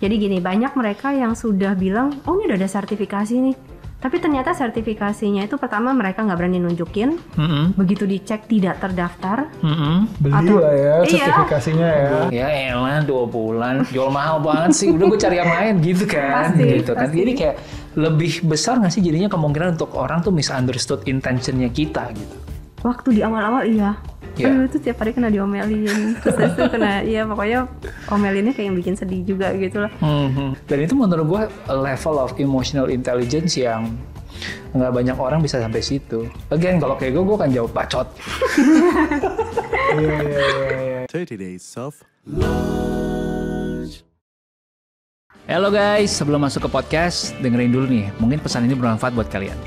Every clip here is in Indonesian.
Jadi gini, banyak mereka yang sudah bilang, oh ini udah ada sertifikasi nih. Tapi ternyata sertifikasinya itu pertama mereka nggak berani nunjukin, Mm-mm. begitu dicek tidak terdaftar. Mm-mm. Beli Atau- lah ya Iya. sertifikasinya ya. Ya elah dua bulan jual mahal banget sih udah gue cari yang lain gitu kan Pasti, gitu kan pasti. jadi kayak lebih besar nggak sih jadinya kemungkinan untuk orang tuh misunderstood intentionnya kita gitu Waktu di awal-awal iya. Iya. Aduh itu tiap hari kena diomelin. Terus itu kena, ya pokoknya omelinnya kayak yang bikin sedih juga gitu lah. Mhm. dan itu menurut gue level of emotional intelligence yang nggak banyak orang bisa sampai situ again kalau kayak gue gue kan jawab bacot Iya iya iya. iya. 30 days of Halo guys, sebelum masuk ke podcast, dengerin dulu nih. Mungkin pesan ini bermanfaat buat kalian.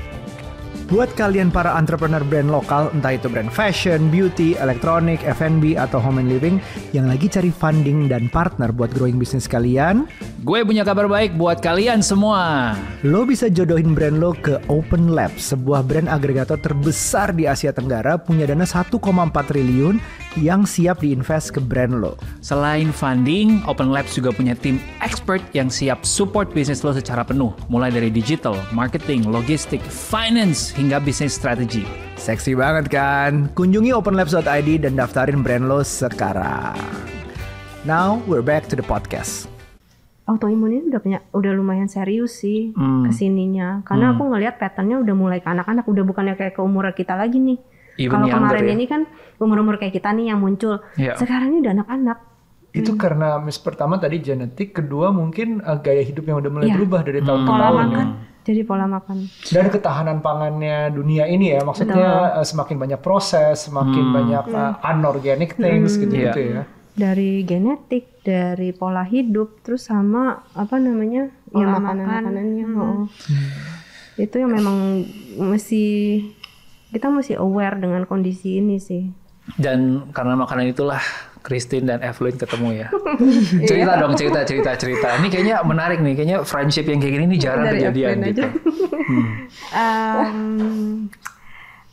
Buat kalian para entrepreneur brand lokal, entah itu brand fashion, beauty, elektronik, F&B, atau home and living yang lagi cari funding dan partner buat growing bisnis kalian, Gue punya kabar baik buat kalian semua. lo bisa jodohin brand lo ke Open Lab, sebuah brand agregator terbesar di Asia Tenggara punya dana 1,4 triliun yang siap diinvest ke brand lo. Selain funding, Open Labs juga punya tim expert yang siap support bisnis lo secara penuh. Mulai dari digital, marketing, logistik, finance, hingga bisnis strategi. Seksi banget kan? Kunjungi openlabs.id dan daftarin brand lo sekarang. Now, we're back to the podcast. Autoimun ini udah punya, udah lumayan serius sih Hmm. ke sininya. Karena aku ngelihat patternnya udah mulai ke anak-anak, udah bukannya kayak ke umuran kita lagi nih. Kalau kemarin ya? ini kan umur-umur kayak kita nih yang muncul. Iya. Sekarang ini udah anak-anak. Itu karena mis pertama tadi genetik, kedua mungkin uh, gaya hidup yang udah mulai Iya. berubah dari tahun ke Pola tahun. makan. Jadi pola makan. Dan ketahanan pangannya dunia ini ya, maksudnya uh, semakin banyak proses, semakin banyak uh, unorganic things gitu-gitu Iya. ya. Dari genetik, dari pola hidup, terus sama apa namanya? ya Pola makanan makan. makanannya. oh. Itu yang memang mesti kita mesti aware dengan kondisi ini sih. Dan karena makanan itulah Christine dan Evelyn ketemu ya. cerita dong, cerita, cerita, cerita. Ini kayaknya menarik nih. Kayaknya friendship yang kayak gini nih jarang Dari kejadian Evelyn gitu. aja. Em,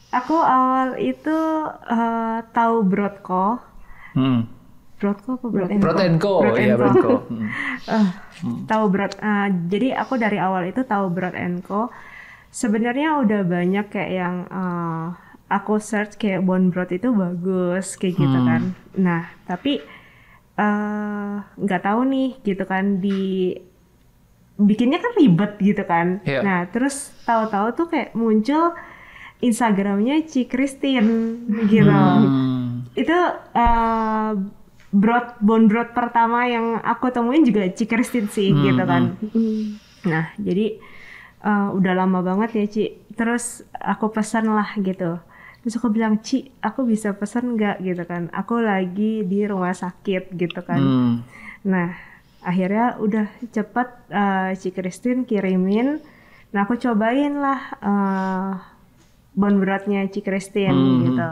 aku awal itu eh, tahu Broadco. Hmm. Broadco apa Broad and Co? Broad and Co. Broad and Iya, Co. Broad Co. Hmm. Eh, tahu Broad. eh, jadi aku dari awal itu tahu Broad and Co. Sebenarnya udah banyak kayak yang eh, aku search kayak Bone Broth itu bagus kayak gitu Hmm. kan. Nah tapi eh, nggak tahu nih gitu kan di bikinnya kan ribet gitu kan. Iya. Nah terus tahu-tahu tuh kayak muncul Instagramnya Ci Christine gitu Hmm. itu eh broad bone broth pertama yang aku temuin juga Ci Christine sih Hmm, gitu kan. Nah jadi eh, udah lama banget ya Ci. Terus aku pesan lah gitu. Terus aku bilang Ci, aku bisa pesan nggak gitu kan? Aku lagi di rumah sakit gitu kan. Hmm. Nah akhirnya udah cepet eh, Ci Christine kirimin. Nah aku cobain lah eh, bone brothnya Ci Christine Hmm. gitu.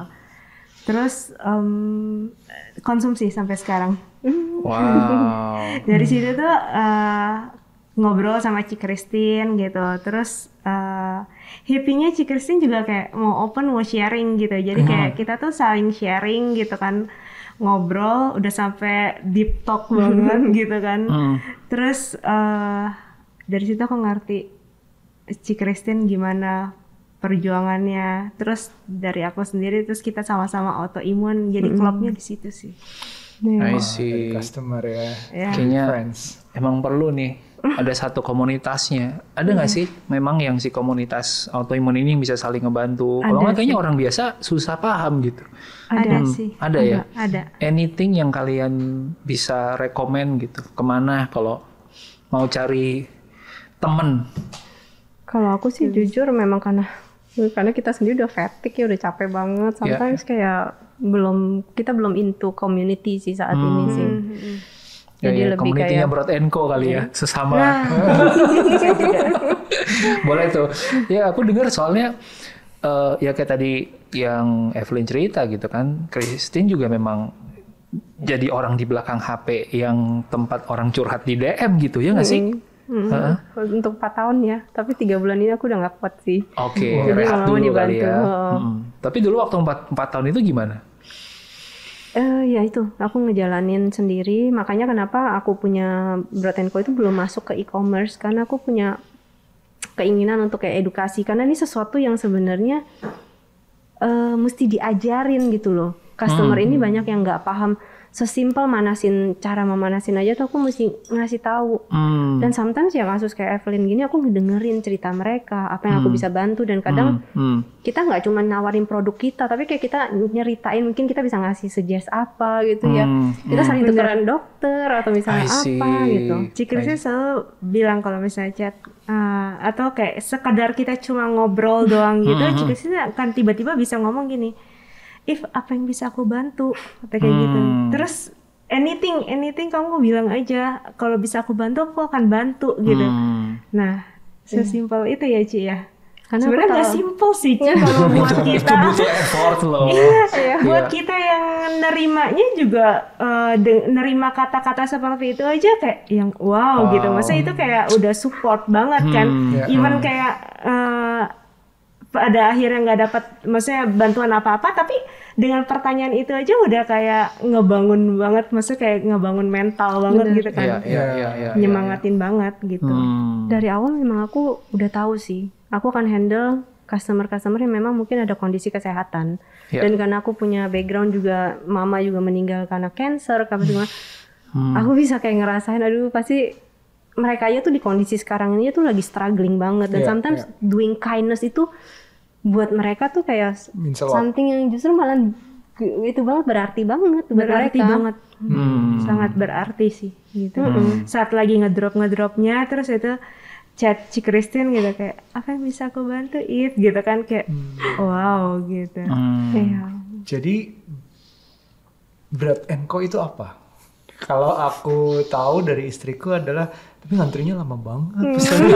Terus em, konsumsi sampai sekarang. Wow. Dari situ tuh eh, ngobrol sama Ci Christine gitu. Terus eh happy-nya Ci Christine juga kayak mau open, mau sharing gitu. Jadi kayak kita tuh saling sharing gitu kan. Ngobrol udah sampai deep talk banget gitu kan. Hmm. Terus eh dari situ aku ngerti Ci Christine gimana perjuangannya. Terus dari aku sendiri terus kita sama-sama autoimun. Jadi klubnya di situ sih. I Dari see. customer ya, Ya. Kayaknya friends. emang perlu nih ada satu komunitasnya. Ada nggak sih memang yang si komunitas autoimun ini yang bisa saling ngebantu? Kalau nggak kayaknya orang biasa susah paham gitu. Ada Hmm, sih. ada ya? Ada. Anything yang kalian bisa rekomend gitu? Ke mana kalau mau cari temen? Kalau aku sih jujur memang karena karena kita sendiri udah fatigue ya udah capek banget. Ya. Sometimes kayak belum kita belum into community sih saat ini sih. Ya, Jadi ya, lebih community-nya kayak Iya. Broad and Co kali ya, sesama. Nah, Boleh tuh. Ya aku dengar soalnya eh, ya kayak tadi yang Evelyn cerita gitu kan, Christine juga memang jadi orang di belakang HP yang tempat orang curhat di DM gitu ya nggak sih? mm, Heeh. untuk 4 tahun ya. Tapi tiga bulan ini aku udah nggak kuat sih. Oke, Jadi rehat dulu kali dibantu. ya. Heeh. Mm-mm. Tapi dulu waktu 4, tahun itu gimana? Eh ya itu, aku ngejalanin sendiri. Makanya kenapa aku punya Broad Co itu belum masuk ke e-commerce karena aku punya keinginan untuk kayak edukasi karena ini sesuatu yang sebenarnya eh mesti diajarin gitu loh. Customer Hmm. ini banyak yang nggak paham sesimpel manasin cara memanasin aja tuh aku mesti ngasih tahu. Hmm. Dan sometimes ya kasus kayak Evelyn gini aku ngedengerin cerita mereka, apa yang aku bisa bantu dan kadang Hmm. kita nggak cuma nawarin produk kita tapi kayak kita nyeritain mungkin kita bisa ngasih suggest apa gitu ya. Hmm, kita saling tukeran dokter atau misalnya apa gitu. Cikrisnya selalu bilang kalau misalnya chat uh, atau kayak sekedar kita cuma ngobrol doang gitu Hmm, Cikrisnya akan tiba-tiba bisa ngomong gini if apa yang bisa aku bantu kata kayak gitu Hmm. terus anything anything kamu bilang aja kalau bisa aku bantu aku akan bantu gitu Hmm. nah sesimpel itu ya Ci ya Karena sebenarnya nggak simple sih Ci kalau buat kita itu butuh effort loh. Iya, buat Iya. kita yang nerimanya juga de- nerima kata-kata seperti itu aja kayak yang wow, Wow. gitu. Masa itu kayak udah support banget kan. Hmm, ya. Even Hmm. kayak eh, pada akhirnya nggak dapat maksudnya bantuan apa-apa tapi dengan pertanyaan itu aja udah kayak ngebangun banget maksudnya kayak ngebangun mental banget Bener. gitu kan. Iya, iya, iya, iya, Nyemangatin banget gitu. Hmm. Dari awal memang aku udah tahu sih, aku akan handle customer-customer yang memang mungkin ada kondisi kesehatan. Iya. Dan karena aku punya background juga, mama juga meninggal karena cancer, apa segala. Hmm. Aku bisa kayak ngerasain, aduh pasti mereka aja tuh di kondisi sekarang ini tuh lagi struggling banget. Dan Iya, sometimes doing kindness itu buat mereka tuh kayak something yang justru malah itu banget berarti banget buat Berarti mereka. banget. Hmm. Sangat berarti sih gitu. Saat lagi ngedrop ngedropnya terus itu chat si Christine gitu kayak apa yang bisa aku bantu if gitu kan kayak wow gitu. Hmm. Iya. Jadi Bread and Co itu apa? Kalau aku tahu dari istriku adalah tapi ngantrinya lama banget. pesannya.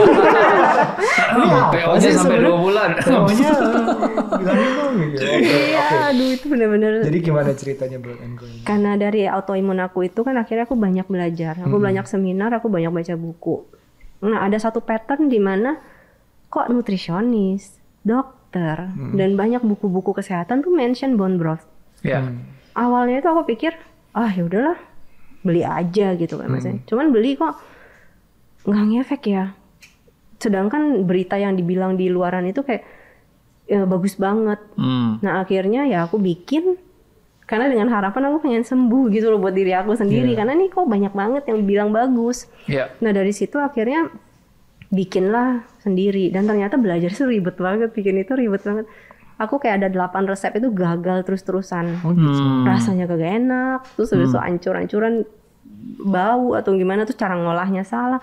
Ini apa PO-nya sih sampai dua bulan. Dong gitu. Iya, aduh itu bener-bener Jadi gimana ceritanya Bread and ini? karena dari autoimun aku itu kan akhirnya aku banyak belajar, aku banyak seminar, aku banyak baca buku. Nah ada satu pattern di mana kok nutrisionis, dokter, dan banyak buku-buku kesehatan tuh mention bone broth. Ya. Awalnya itu aku pikir ah ya udahlah beli aja gitu kan maksudnya. Cuman beli kok nggak ngefek ya. Sedangkan berita yang dibilang di luaran itu kayak ya, bagus banget. Hmm. Nah akhirnya ya aku bikin karena dengan harapan aku pengen sembuh gitu loh buat diri aku sendiri karena nih kok banyak banget yang bilang bagus. Ya. Nah dari situ akhirnya bikinlah sendiri dan ternyata belajar sih ribet banget bikin itu ribet banget. Aku kayak ada 8 resep itu gagal terus-terusan. Oh gitu. Hmm. Rasanya kagak enak, terus habis itu ancur-ancuran bau atau gimana tuh cara ngolahnya salah.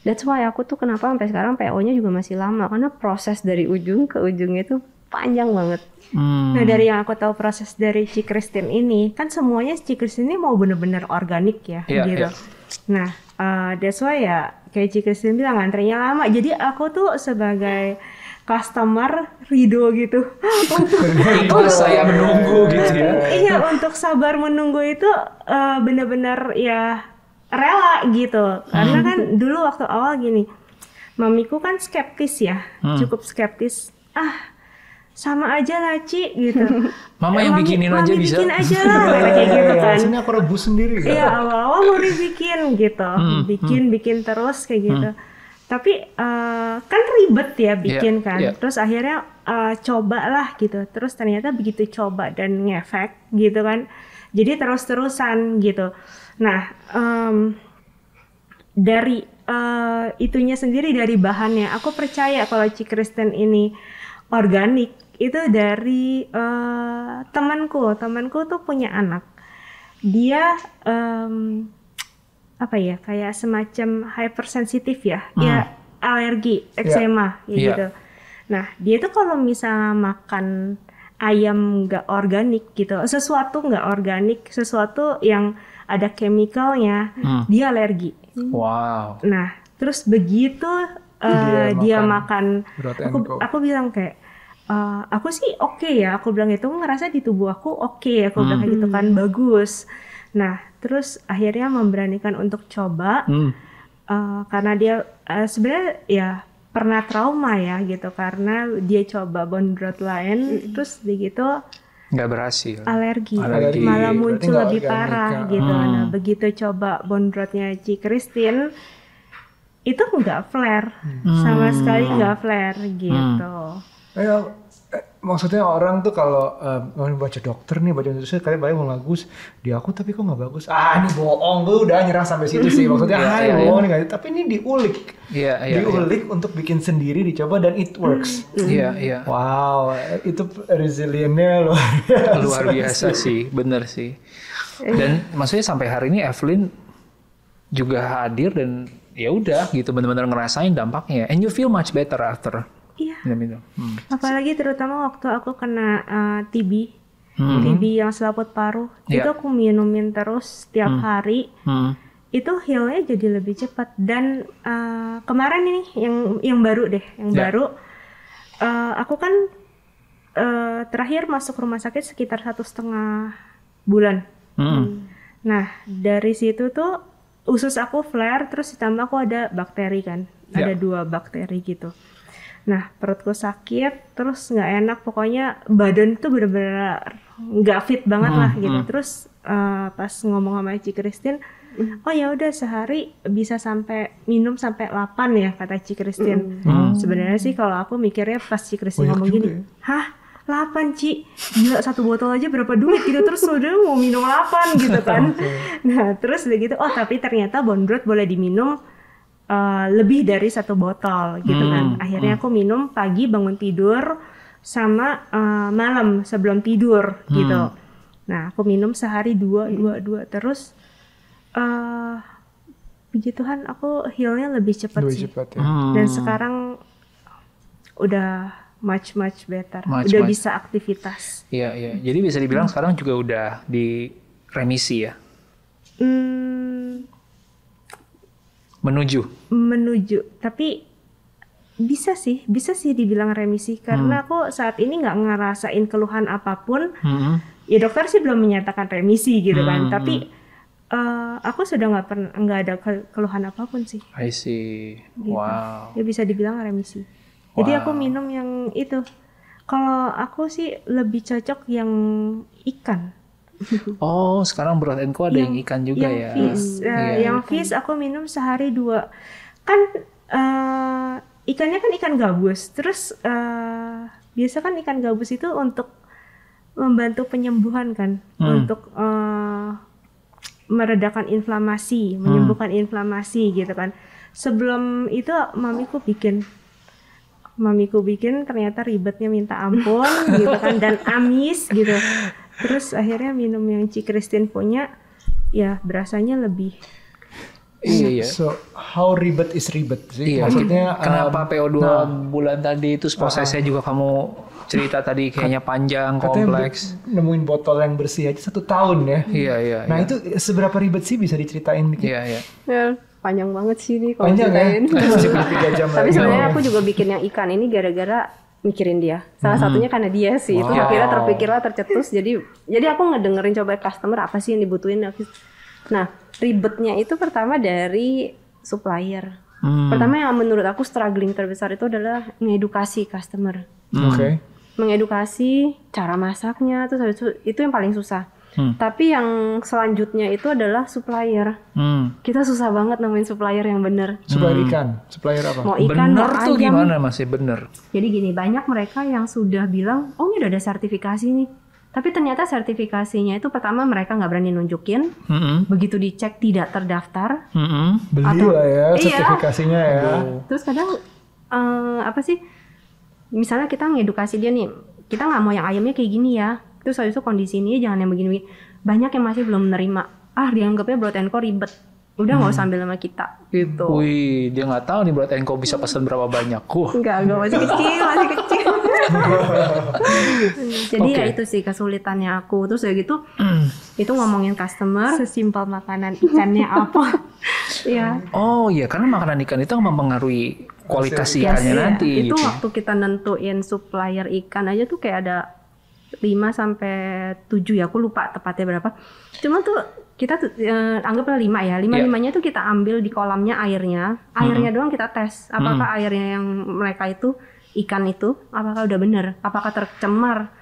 That's why aku tuh kenapa sampai sekarang PO-nya juga masih lama karena proses dari ujung ke ujung itu panjang banget. Hmm. Nah dari yang aku tahu proses dari Ci Christine ini kan semuanya Ci Christine ini mau bener-bener organik ya Iya, gitu. iya. Nah uh, that's why ya kayak Ci Christine bilang antrenya lama. Jadi aku tuh sebagai customer Rido gitu. Ikhlas saya menunggu gitu ya. iya untuk sabar menunggu itu uh, bener-bener ya rela gitu. Karena kan dulu waktu awal gini, mamiku kan skeptis ya, cukup skeptis. Ah sama aja lah Ci gitu. Mama yang Mami- bikinin mami aja bisa. bikin aja lah kayak gitu kan. Sini aku rebus sendiri. gitu. Iya awal-awal mau dibikin gitu, bikin bikin terus kayak gitu. Tapi eh, kan ribet ya bikin Iya, kan. iya. Terus akhirnya eh, cobalah gitu. Terus ternyata begitu coba dan ngefek gitu kan. Jadi terus-terusan gitu. Nah em, dari eh, itunya sendiri dari bahannya, aku percaya kalau Ci Kristen ini organik itu dari eh, temanku. Temanku tuh punya anak. Dia em, apa ya kayak semacam hypersensitif ya, ya alergi, eksema ya Iya. gitu. Nah dia tuh kalau misalnya makan ayam nggak organik gitu, sesuatu nggak organik, sesuatu yang ada chemicalnya, Hmm. dia alergi. Wow. Nah terus begitu uh, Dia dia, makan makan, aku aku bilang kayak "Eh, aku sih oke ya, aku bilang itu ngerasa di tubuh aku oke, aku bilang kayak gitu kan bagus. Nah terus akhirnya memberanikan untuk coba Hmm. eh, karena dia eh, sebenarnya ya pernah trauma ya gitu karena dia coba bone broth lain terus begitu nggak berhasil. alergi, Alergi. malah Berarti muncul nggak lebih parah gitu. Hmm. Nah begitu coba bondrotnya Ci Christine itu nggak flare, sama sekali nggak flare gitu. Eh, eh, maksudnya orang tuh kalau eh, mau baca dokter nih baca nutrisi kayak banyak mau bagus di aku tapi kok nggak bagus? Ah ini bohong gue udah nyerah sampai situ sih. Maksudnya Iya, ah iya, ini bohong nih tapi ini diulik. Iya, iya, iya. diulik untuk bikin sendiri dicoba dan it works. Iya, iya. wow itu resiliennya luar biasa. Luar biasa sih, bener sih. Dan maksudnya sampai hari ini Evelyn juga hadir dan ya udah gitu benar-benar ngerasain dampaknya. And you feel much better after Iya. minum itu. Hmm. Apalagi terutama waktu aku kena uh, TB, Hmm. TB yang selaput paruh, Iya. itu aku minumin terus setiap hari. Hmm. Itu healnya jadi lebih cepat. Dan uh, kemarin ini yang yang baru deh, yang Ya. baru, uh, aku kan uh, terakhir masuk rumah sakit sekitar satu setengah bulan. Hmm. Nah dari situ tuh usus aku flare, terus ditambah aku ada bakteri kan, Ya. ada dua bakteri gitu. Nah perutku sakit, terus nggak enak, pokoknya badan tuh bener-bener nggak fit banget Hmm, lah gitu. hmm. Terus eh, pas ngomong sama Ci Christine, oh ya udah sehari bisa sampai minum sampai 8 ya kata Ci Christine. Hmm. Sebenarnya sih kalau aku mikirnya pas Ci Christine Banyak ngomong gini, ya. hah 8 Ci, gila satu botol aja berapa duit gitu terus udah mau minum 8 gitu kan. Nah terus udah gitu, oh tapi ternyata bondrot boleh diminum uh, lebih dari satu botol gitu kan. Hmm, Akhirnya aku minum pagi bangun tidur sama uh, malam sebelum tidur gitu. Nah aku minum sehari dua dua dua terus. uh, puji Tuhan aku healnya lebih cepat lebih sih. cepat ya Hmm. Dan sekarang udah much much better, Much, udah much. bisa aktivitas. Iya, iya. Jadi bisa dibilang sekarang juga udah di remisi ya, Hmm, menuju. menuju tapi bisa sih bisa sih dibilang remisi karena aku saat ini nggak ngerasain keluhan apa pun Hmm. ya dokter sih belum menyatakan remisi gitu kan Hmm. tapi eh, aku sudah nggak pernah nggak ada ke- keluhan apa pun sih I see. Gitu. Wow. ya bisa dibilang remisi jadi aku Wow. minum yang itu kalau aku sih lebih cocok yang ikan Oh, sekarang berat and Co ada yang, Yang- ikan juga yang ya. fish Eh, Iya. yang fish aku minum sehari dua. Kan eh, ikannya kan ikan gabus. Terus eh, biasa kan ikan gabus itu untuk membantu penyembuhan kan? Hmm. untuk eh, meredakan inflamasi menyembuhkan inflamasi gitu kan. Sebelum itu mamiku bikin. Mamiku bikin ternyata ribetnya minta ampun gitu kan dan amis gitu terus akhirnya minum yang Ci Christine punya ya berasanya lebih Iya, iya. so how ribet is ribet sih Iya, maksudnya kenapa um, PO2 nah. bulan tadi terus prosesnya juga kamu cerita tadi kayaknya panjang, katanya kompleks. nemuin botol yang bersih aja satu tahun ya Iya, iya, nah iya. itu seberapa ribet sih bisa diceritain dikit Iya, iya. Ya, panjang banget sih ini kalau panjang ya ceritain. jam Tapi sebenarnya aku juga bikin yang ikan ini gara-gara mikirin dia. Salah satunya karena dia sih. Itu Wow. akhirnya terpikirlah tercetus. Jadi jadi aku ngedengerin coba customer apa sih yang dibutuhin. Nah, ribetnya itu pertama dari supplier. Hmm. Pertama yang menurut aku struggling terbesar itu adalah mengedukasi customer. oke Mengedukasi cara masaknya itu itu, itu yang paling susah. Hmm. Tapi yang selanjutnya itu adalah supplier. Hmm. Kita susah banget nemuin supplier yang bener. supplier ikan supplier apa Mau ikan, bener mau tuh ayam. gimana masih bener? Jadi gini, banyak mereka yang sudah bilang, oh ini udah ada sertifikasi nih. Tapi ternyata sertifikasinya itu pertama mereka nggak berani nunjukin, Hmm. begitu dicek tidak terdaftar. Hmm. beli Atau- lah ya Iya. sertifikasinya ya Terus kadang eh, apa sih? Misalnya kita ngedukasi dia nih, kita nggak mau yang ayamnya kayak gini ya. Terus habis itu kondisi ini jangan yang begini-begini. Banyak yang masih belum menerima. Ah dianggapnya broad and Co ribet. Udah nggak usah ambil sama kita gitu. Wih, dia nggak tahu nih Berat Enko bisa pesan berapa banyak. Wah. Enggak, enggak masih kecil, masih kecil. Jadi ya Oke. itu sih kesulitannya aku. Terus ya gitu, itu ngomongin customer. sesimpel makanan ikannya apa Iya. Oh iya, karena makanan ikan itu mempengaruhi kualitas ikannya Iya, nanti. Itu gitu. waktu kita nentuin supplier ikan aja tuh kayak ada 5 sampai 7 ya, aku lupa tepatnya berapa. Cuma tuh kita tuh eh, anggaplah 5 ya. Iya. 5 limanya tuh kita ambil di kolamnya airnya. Airnya doang kita tes apakah airnya yang mereka itu ikan itu apakah udah bener, apakah tercemar.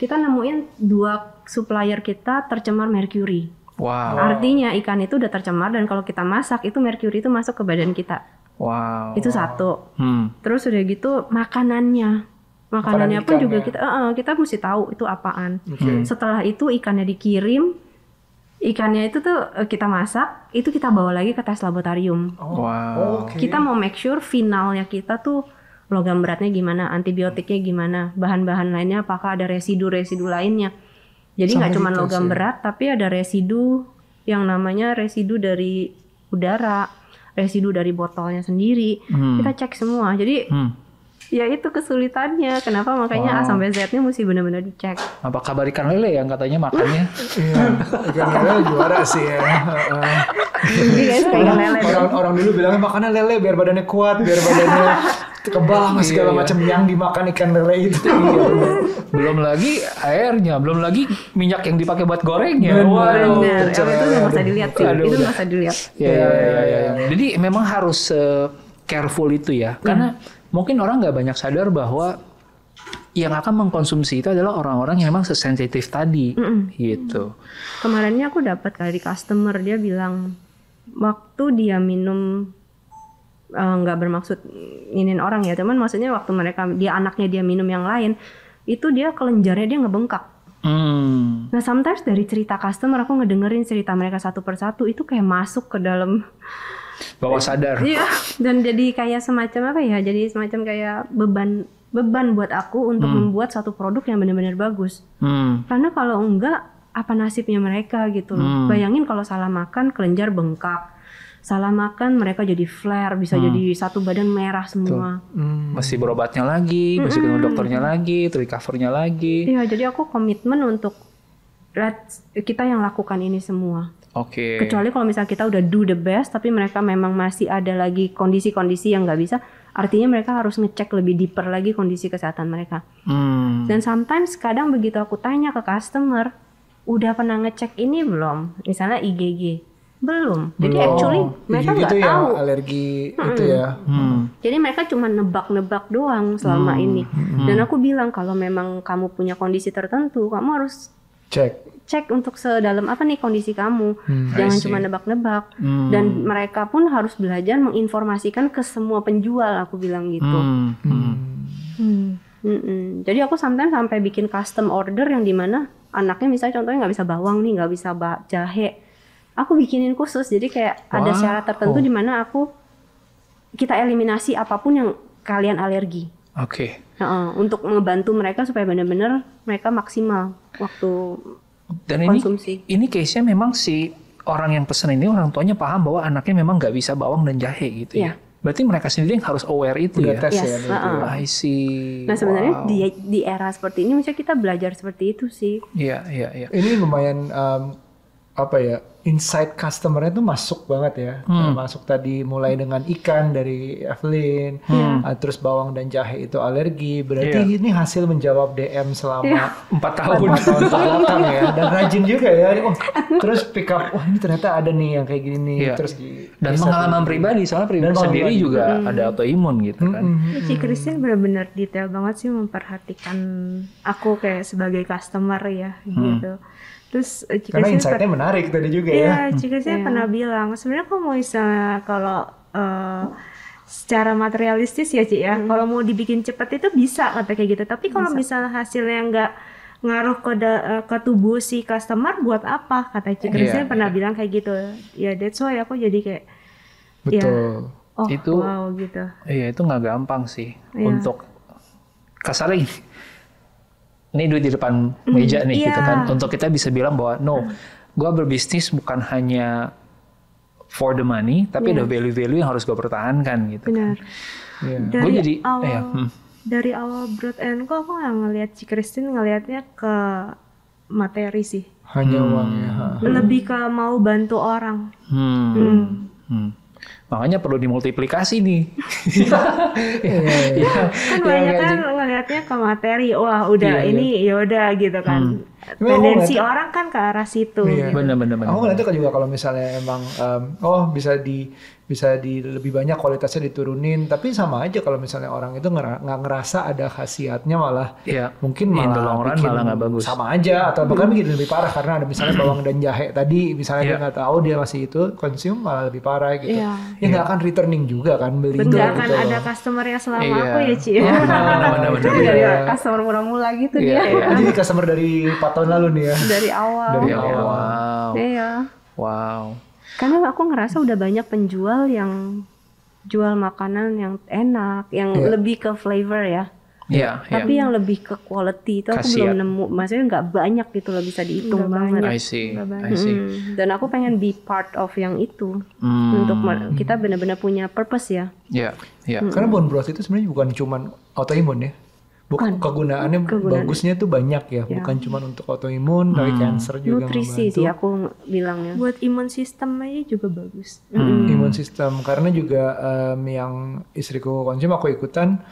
kita nemuin dua supplier kita tercemar merkuri. Wow. Artinya ikan itu udah tercemar dan kalau kita masak itu merkuri itu masuk ke badan kita. Wow. Itu satu. Hmm. Terus udah gitu makanannya. Makanannya Makanan pun juga ya? kita eh, eh, kita mesti tahu itu apaan. Oke. Setelah itu ikannya dikirim, ikannya itu tuh eh, kita masak, itu kita bawa lagi ke tes laboratorium. Oh, Wow. oke. Kita mau make sure finalnya kita tuh logam beratnya gimana, antibiotiknya gimana, bahan-bahan lainnya apakah ada residu-residu lainnya. Jadi nggak cuma logam berat, tapi ada residu yang namanya residu dari udara, residu dari botolnya sendiri. Hmm. Kita cek semua. Jadi Hmm. Ya itu kesulitannya. Kenapa makanya A Wow. sampai Z-nya mesti benar-benar dicek. Apa kabar ikan lele yang katanya makannya? Iya, ikan lele juara sih ya. Lele dong. orang orang dulu bilangnya makannya lele biar badannya kuat, biar badannya kebal sama segala Iya, iya. macam yang dimakan ikan lele itu. Iya, belum lagi airnya, belum lagi minyak yang dipakai buat gorengnya. Waduh. Bener, itu nggak usah dilihat sih. Aduh, itu nggak usah dilihat. Ya, ya, ya, ya, ya. Jadi memang harus eh, careful itu ya, karena mungkin orang nggak banyak sadar bahwa yang akan mengkonsumsi itu adalah orang-orang yang memang sesensitif tadi, gitu. Kemarinnya aku dapat dari customer dia bilang waktu dia minum eh, nggak bermaksud ingin orang ya, teman maksudnya waktu mereka dia anaknya dia minum yang lain itu dia kelenjarnya dia ngebengkak. Hmm. Nah sometimes dari cerita customer aku ngedengerin cerita mereka satu persatu itu kayak masuk ke dalam Bawah sadar. Iya, dan jadi kayak semacam apa ya? Jadi semacam kayak beban beban buat aku untuk membuat satu produk yang benar-benar bagus. Hmm. Karena kalau enggak, apa nasibnya mereka gitu loh. Bayangin kalau salah makan, kelenjar bengkak. Salah makan, mereka jadi flare, bisa jadi satu badan merah semua. Hmm. Mesti berobatnya lagi, mesti ketemu dokternya lagi, terus recovernya lagi. Iya, jadi aku komitmen untuk kita yang lakukan ini semua. Oke. Kecuali kalau misalnya kita udah do the best, tapi mereka memang masih ada lagi kondisi-kondisi yang nggak bisa, artinya mereka harus ngecek lebih deeper lagi kondisi kesehatan mereka. Hmm. Dan sometimes kadang begitu aku tanya ke customer, udah pernah ngecek ini belum? Misalnya IgG, belum. Jadi Belum. actually mereka Gitu nggak ya, tahu. alergi itu ya. Hmm. Jadi mereka cuma nebak-nebak doang selama ini. Dan aku bilang kalau memang kamu punya kondisi tertentu, kamu harus Cek. cek untuk sedalam apa nih kondisi kamu. Hmm. Jangan cuma nebak-nebak. Hmm. Dan mereka pun harus belajar menginformasikan ke semua penjual, aku bilang gitu. Hmm. Hmm. Hmm. Jadi aku sometimes sampai bikin custom order yang di mana anaknya misalnya contohnya nggak bisa bawang nih, nggak bisa jahe. Aku bikinin khusus. Jadi kayak ada Wow. syarat tertentu di mana aku kita eliminasi apa pun yang kalian alergi. Oke. Heeh, untuk membantu mereka supaya benar-benar mereka maksimal waktu Dan ini konsumsi. ini case-nya memang si orang yang pesen ini orang tuanya paham bahwa anaknya memang nggak bisa bawang dan jahe gitu ya. Iya. Berarti mereka sendiri yang harus aware itu Udah ya. tes Yes, ya. heeh. I see. Nah sebenarnya Wow. di di era seperti ini misalnya kita belajar seperti itu sih. Iya, iya, iya. Ini lumayan um, apa ya? Insight customernya tuh masuk banget ya. Hmm. Masuk tadi mulai dengan ikan dari Evelyn, Hmm. uh, terus bawang dan jahe itu alergi. Berarti Iya. ini hasil menjawab DM selama Empat tahun. empat tahun ke belakang ya. Dan rajin juga ya. Oh, terus pick up, wah ini ternyata ada nih yang kayak gini nih. Iya. Terus di Dan pengalaman pribadi, soalnya pribadi Dan sendiri pribadi. juga ada autoimun gitu kan. Mm-mm. Ci Christine benar-benar detail banget sih memperhatikan aku kayak sebagai customer ya gitu. Terus eh, Ci Karena insight-nya menarik tadi juga ya. Iya, Ci Christine pernah bilang sebenarnya kalau mau misalnya kalau eh, secara materialistis ya Ci ya, kalau mau dibikin cepet itu bisa kata kayak gitu. Tapi kalau misalnya hasilnya nggak ngaruh ke da- eh, ke tubuh si customer buat apa kata Ci Iya, Christine pernah bilang kayak gitu. Ya that's why aku jadi kayak Betul. oh Itu- wow gitu. Iya, itu nggak gampang sih Iya. untuk kasarnya gini. Ini duit di depan meja nih gitu iya. kan. Untuk kita bisa bilang bahwa no, gua berbisnis bukan hanya for the money, tapi ada value-value yang harus gue pertahankan gitu. Benar. Iya. Dari Gue jadi, awal ya, hmm. dari awal Broad and Co aku nggak ngelihat Ci Christine ngelihatnya ke materi sih. Hanya uang ya. ha. Lebih ke mau bantu orang. Hmm. Hmm. Makanya perlu dimultiplikasi nih. Iya, kan Iya, banyak kan ngelihatnya ke materi wah udah Iya, iya. ini ya udah gitu kan. Aku tendensi ngeliat- orang kan ke arah situ Iya. gitu. Bener bener bener. Aku ngeliatnya kan juga kalau misalnya emang em, oh bisa di bisa di lebih banyak kualitasnya diturunin, tapi sama aja kalau misalnya orang itu nggak ngerasa ada khasiatnya malah Iya. mungkin In malah bikin malah nggak bagus. sama aja atau bahkan bikin lebih parah karena ada misalnya bawang dan jahe tadi misalnya dia Iya. nggak tahu dia masih itu konsum malah lebih parah gitu Iya. ya nggak akan returning juga kan beli itu nggak akan gitu ada customer yang selama Iya. aku ya Ci Bener bener Itu bener. dari Iya. customer mula-mula gitu Iya, dia iya. Oh, jadi customer dari 4 tahun lalu nih ya dari awal. Dari awal. Wow. Iya. Wow. Karena aku ngerasa udah banyak penjual yang jual makanan yang enak, yang Iya. lebih ke flavor ya. Iya, iya. Tapi yang lebih ke quality itu aku Khasiat. belum nemu. Maksudnya nggak banyak gitu loh bisa dihitung Nggak banget. banyak. I see. Nggak I see. Mm, Dan aku pengen be part of yang itu Hmm. untuk kita benar-benar punya purpose ya. Iya, iya. karena bone broth itu sebenarnya bukan cuman autoimun ya bukan kegunaannya Kegunaan. bagusnya tuh banyak ya, Ya. bukan cuma untuk autoimun tapi cancer juga Nutrisi membantu. sih aku ng- bilangnya. buat imun sistem aja juga bagus Hmm. imun sistem karena juga em, yang istriku konsum aku ikutan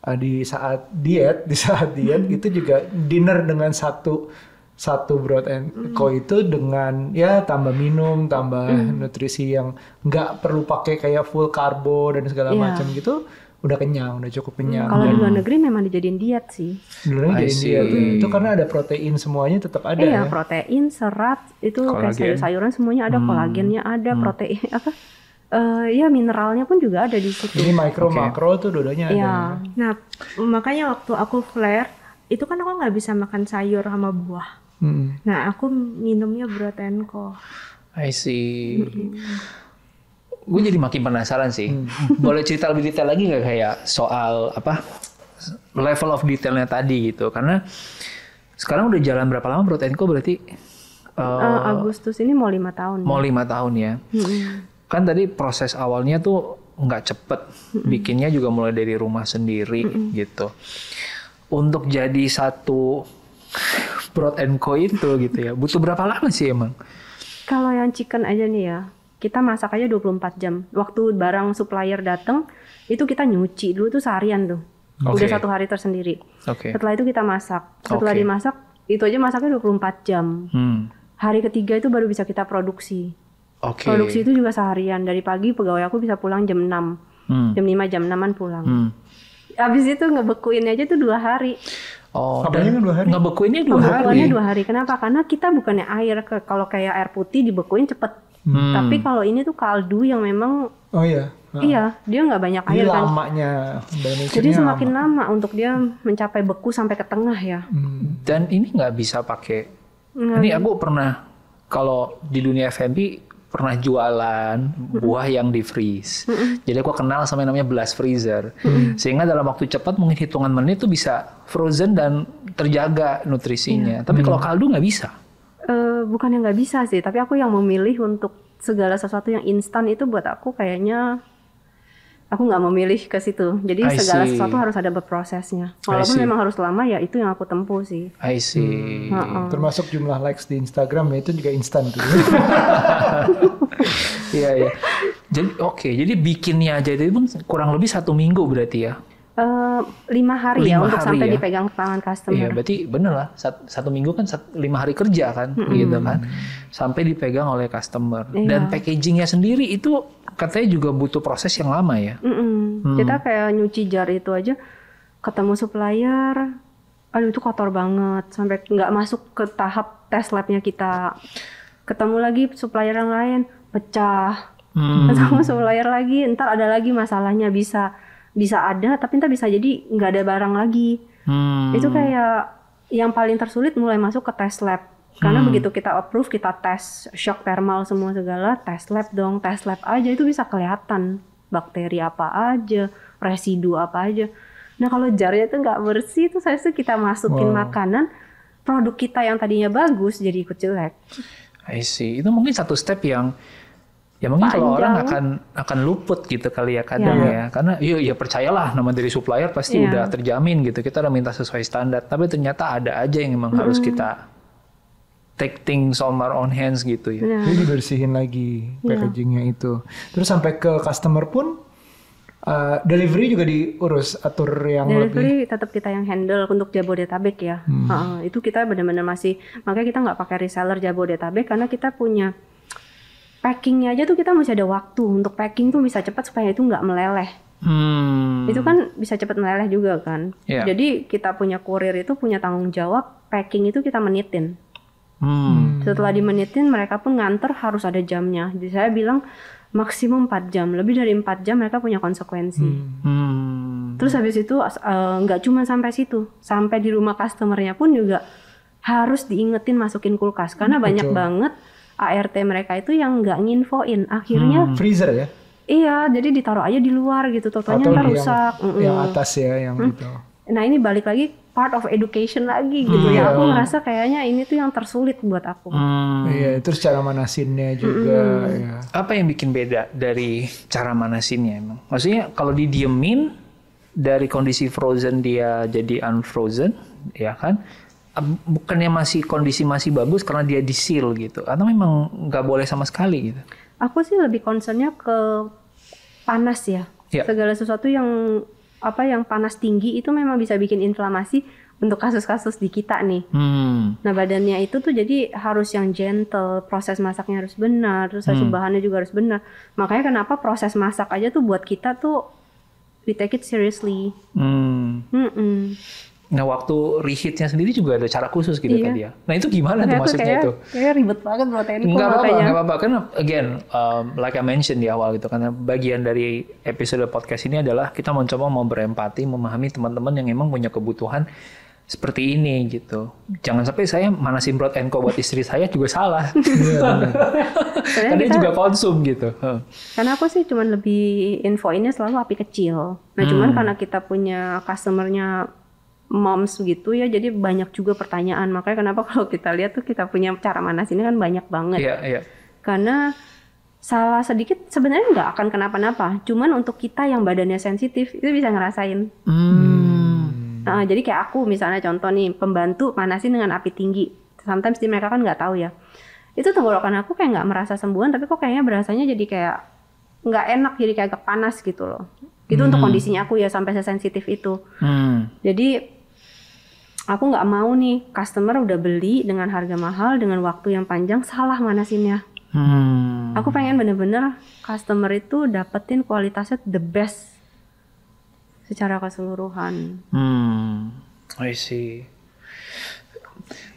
eh, di saat diet di saat diet Hmm. itu juga dinner dengan satu satu broad and Hmm. co itu dengan ya tambah minum tambah nutrisi yang nggak perlu pakai kayak full karbo dan segala Iya. macam gitu udah kenyang udah cukup kenyang Kalau di luar negeri memang dijadiin diet sih. sebenarnya I jadi see. diet itu karena ada protein semuanya tetap ada iya, ya protein, serat, itu kayak sayur-sayuran semuanya ada, kolagennya ada, protein apa? eh ya mineralnya pun juga ada di situ. ini mikro Oke. makro tuh dua-duanya ada Iya. nah makanya waktu aku flare itu kan aku nggak bisa makan sayur sama buah Mm-mm. nah aku minumnya co I see. Gue jadi makin penasaran sih. Boleh cerita lebih detail lagi nggak kayak soal apa level of detailnya tadi gitu? Karena sekarang udah jalan berapa lama Bro Tenko berarti Eh, Agustus ini mau lima tahun. mau lima tahun ya. Kan tadi proses awalnya tuh nggak cepet, bikinnya juga mulai dari rumah sendiri gitu. Untuk jadi satu Broad and Co itu gitu ya, butuh berapa lama sih emang? Kalau yang chicken aja nih ya, kita masak aja 24 jam. Waktu barang supplier datang, itu kita nyuci dulu tuh seharian tuh. Oke. Udah satu hari tersendiri. Oke. Setelah itu kita masak. Setelah Oke. dimasak, itu aja masaknya 24 jam. Hmm. Hari ketiga itu baru bisa kita produksi. Oke. Produksi itu juga seharian. Dari pagi pegawai aku bisa pulang jam 6. Hmm. Jam 5, jam 6an pulang. Hmm. Habis itu ngebekuin aja tuh dua hari. Oh, Apanya dan dua hari? ngebekuinnya dua Pembekuannya hari. dua hari. Kenapa? Karena kita bukannya air. ke- Kalau kayak air putih dibekuin cepet. Hmm. Tapi kalau ini tuh kaldu yang memang oh iya iya dia nggak banyak Ini air kan. lamanya Jadi semakin lama. untuk dia mencapai beku sampai ke tengah ya. Hmm. Dan ini nggak bisa pakai. Nggak Ini aku pernah kalau di dunia F&B pernah jualan buah yang di freeze. Jadi aku kenal sama yang namanya blast freezer. Sehingga dalam waktu cepat mungkin hitungan menit tuh bisa frozen dan terjaga nutrisinya. Tapi kalau kaldu nggak bisa. Eh, bukan yang nggak bisa sih, tapi aku yang memilih untuk segala sesuatu yang instan itu buat aku kayaknya aku nggak memilih ke situ. Jadi I segala see. sesuatu harus ada berprosesnya. Walaupun memang harus lama ya itu yang aku tempuh sih. I see. termasuk jumlah likes di Instagram ya itu juga instan tuh Iya iya. Jadi oke, jadi bikinnya aja itu pun kurang lebih satu minggu berarti ya. Eh, lima hari ya Lima untuk hari sampai ya? dipegang tangan Iya, customer. berarti bener lah. Sat- Satu, minggu kan sat- lima hari kerja kan, gitu kan. Sampai dipegang oleh customer. Iya. Dan packagingnya sendiri itu katanya juga butuh proses yang lama ya. Mm-mm. Hmm. Kita kayak nyuci jar itu aja ketemu supplier, aduh itu kotor banget sampai nggak masuk ke tahap tes labnya kita. Ketemu lagi supplier yang lain pecah, Hmm. ketemu supplier lagi, ntar ada lagi masalahnya bisa bisa ada tapi ntar bisa jadi nggak ada barang lagi. Hmm. Itu kayak yang paling tersulit mulai masuk ke tes lab. Karena Hmm. begitu kita approve, kita tes shock thermal semua segala, tes lab dong, tes lab aja itu bisa kelihatan bakteri apa aja, residu apa aja. Nah kalau jarnya itu nggak bersih, itu saya tuh kita masukin Wow. makanan, produk kita yang tadinya bagus jadi ikut jelek. I see. Itu mungkin satu step yang ya mungkin kalau orang akan akan luput gitu kali ya kadang Iya. ya. Karena iya ya percayalah nama dari supplier pasti Iya. udah terjamin gitu. Kita udah minta sesuai standar, tapi ternyata ada aja yang memang harus kita take things on our own hands gitu ya. Benar. Jadi dibersihin lagi packagingnya itu. Terus sampai ke customer pun uh, delivery juga diurus atur yang lebih. Delivery tetap kita yang handle untuk Jabodetabek ya. Heeh, itu kita benar-benar masih makanya kita nggak pakai reseller Jabodetabek karena kita punya packingnya aja tuh kita masih ada waktu untuk packing tuh bisa cepat supaya itu nggak meleleh. Hmm. Itu kan bisa cepat meleleh juga kan. Iya. Jadi kita punya kurir itu punya tanggung jawab packing itu kita menitin. Hmm. Setelah dimenitin mereka pun nganter harus ada jamnya. Jadi saya bilang maksimum 4 jam. Lebih dari 4 jam mereka punya konsekuensi. Hmm. Terus habis itu eh, nggak cuma sampai situ, sampai di rumah customernya pun juga harus diingetin masukin kulkas karena banyak banget ART mereka itu yang nggak nginfoin. Akhirnya Freezer ya? iya, jadi ditaruh aja di luar gitu. Totonya ntar di rusak. yang, Mm-mm. yang atas ya yang itu. Nah ini balik lagi part of education lagi gitu ya. Aku ngerasa kayaknya ini tuh yang tersulit buat aku. Hmm. Iya, terus cara manasinnya juga ya. Apa yang bikin beda dari cara manasinnya emang? Maksudnya kalau didiemin dari kondisi frozen dia jadi unfrozen, ya kan? Bukannya masih kondisi masih bagus karena dia di seal gitu? Atau memang nggak boleh sama sekali gitu? Aku sih lebih concernnya ke panas ya. Ya. Segala sesuatu yang apa yang panas tinggi itu memang bisa bikin inflamasi untuk kasus-kasus di kita nih. Hmm. Nah badannya itu tuh jadi harus yang gentle, proses masaknya harus benar, terus hasil bahannya juga harus benar. Makanya kenapa proses masak aja tuh buat kita tuh we take it seriously. Hmm. Mm-mm. Nah waktu reheatnya sendiri juga ada cara khusus gitu Iya. kan dia. Nah itu gimana Tapi tuh maksudnya kayak, itu? kayak ribet banget proteinku Nggak apa-apa, makanya. nggak apa-apa. Kan again, um, like I mentioned di awal gitu, karena bagian dari episode podcast ini adalah kita mencoba mau berempati, memahami teman-teman yang emang punya kebutuhan seperti ini gitu. Jangan sampai saya manasin broad and co buat istri saya juga salah. Sebenarnya Karena dia juga konsum gitu. Karena aku sih cuman lebih infoinnya selalu api kecil. Nah cuman karena kita punya customernya moms gitu ya, jadi banyak juga pertanyaan. Makanya kenapa kalau kita lihat tuh kita punya cara manas ini kan banyak banget. Iya, iya. Karena salah sedikit sebenarnya nggak akan kenapa-napa. Cuman untuk kita yang badannya sensitif itu bisa ngerasain. Hmm. Nah, jadi kayak aku misalnya contoh nih pembantu manasin dengan api tinggi. Sometimes di mereka kan nggak tahu ya. Itu tenggorokan aku kayak nggak merasa sembuhan, tapi kok kayaknya berasanya jadi kayak nggak enak, jadi kayak agak panas gitu loh. Itu untuk kondisinya aku ya sampai sesensitif itu. Hmm. Jadi aku nggak mau nih customer udah beli dengan harga mahal dengan waktu yang panjang salah manasinnya. Hmm. Aku pengen bener-bener customer itu dapetin kualitasnya the best secara keseluruhan. Hmm, I see.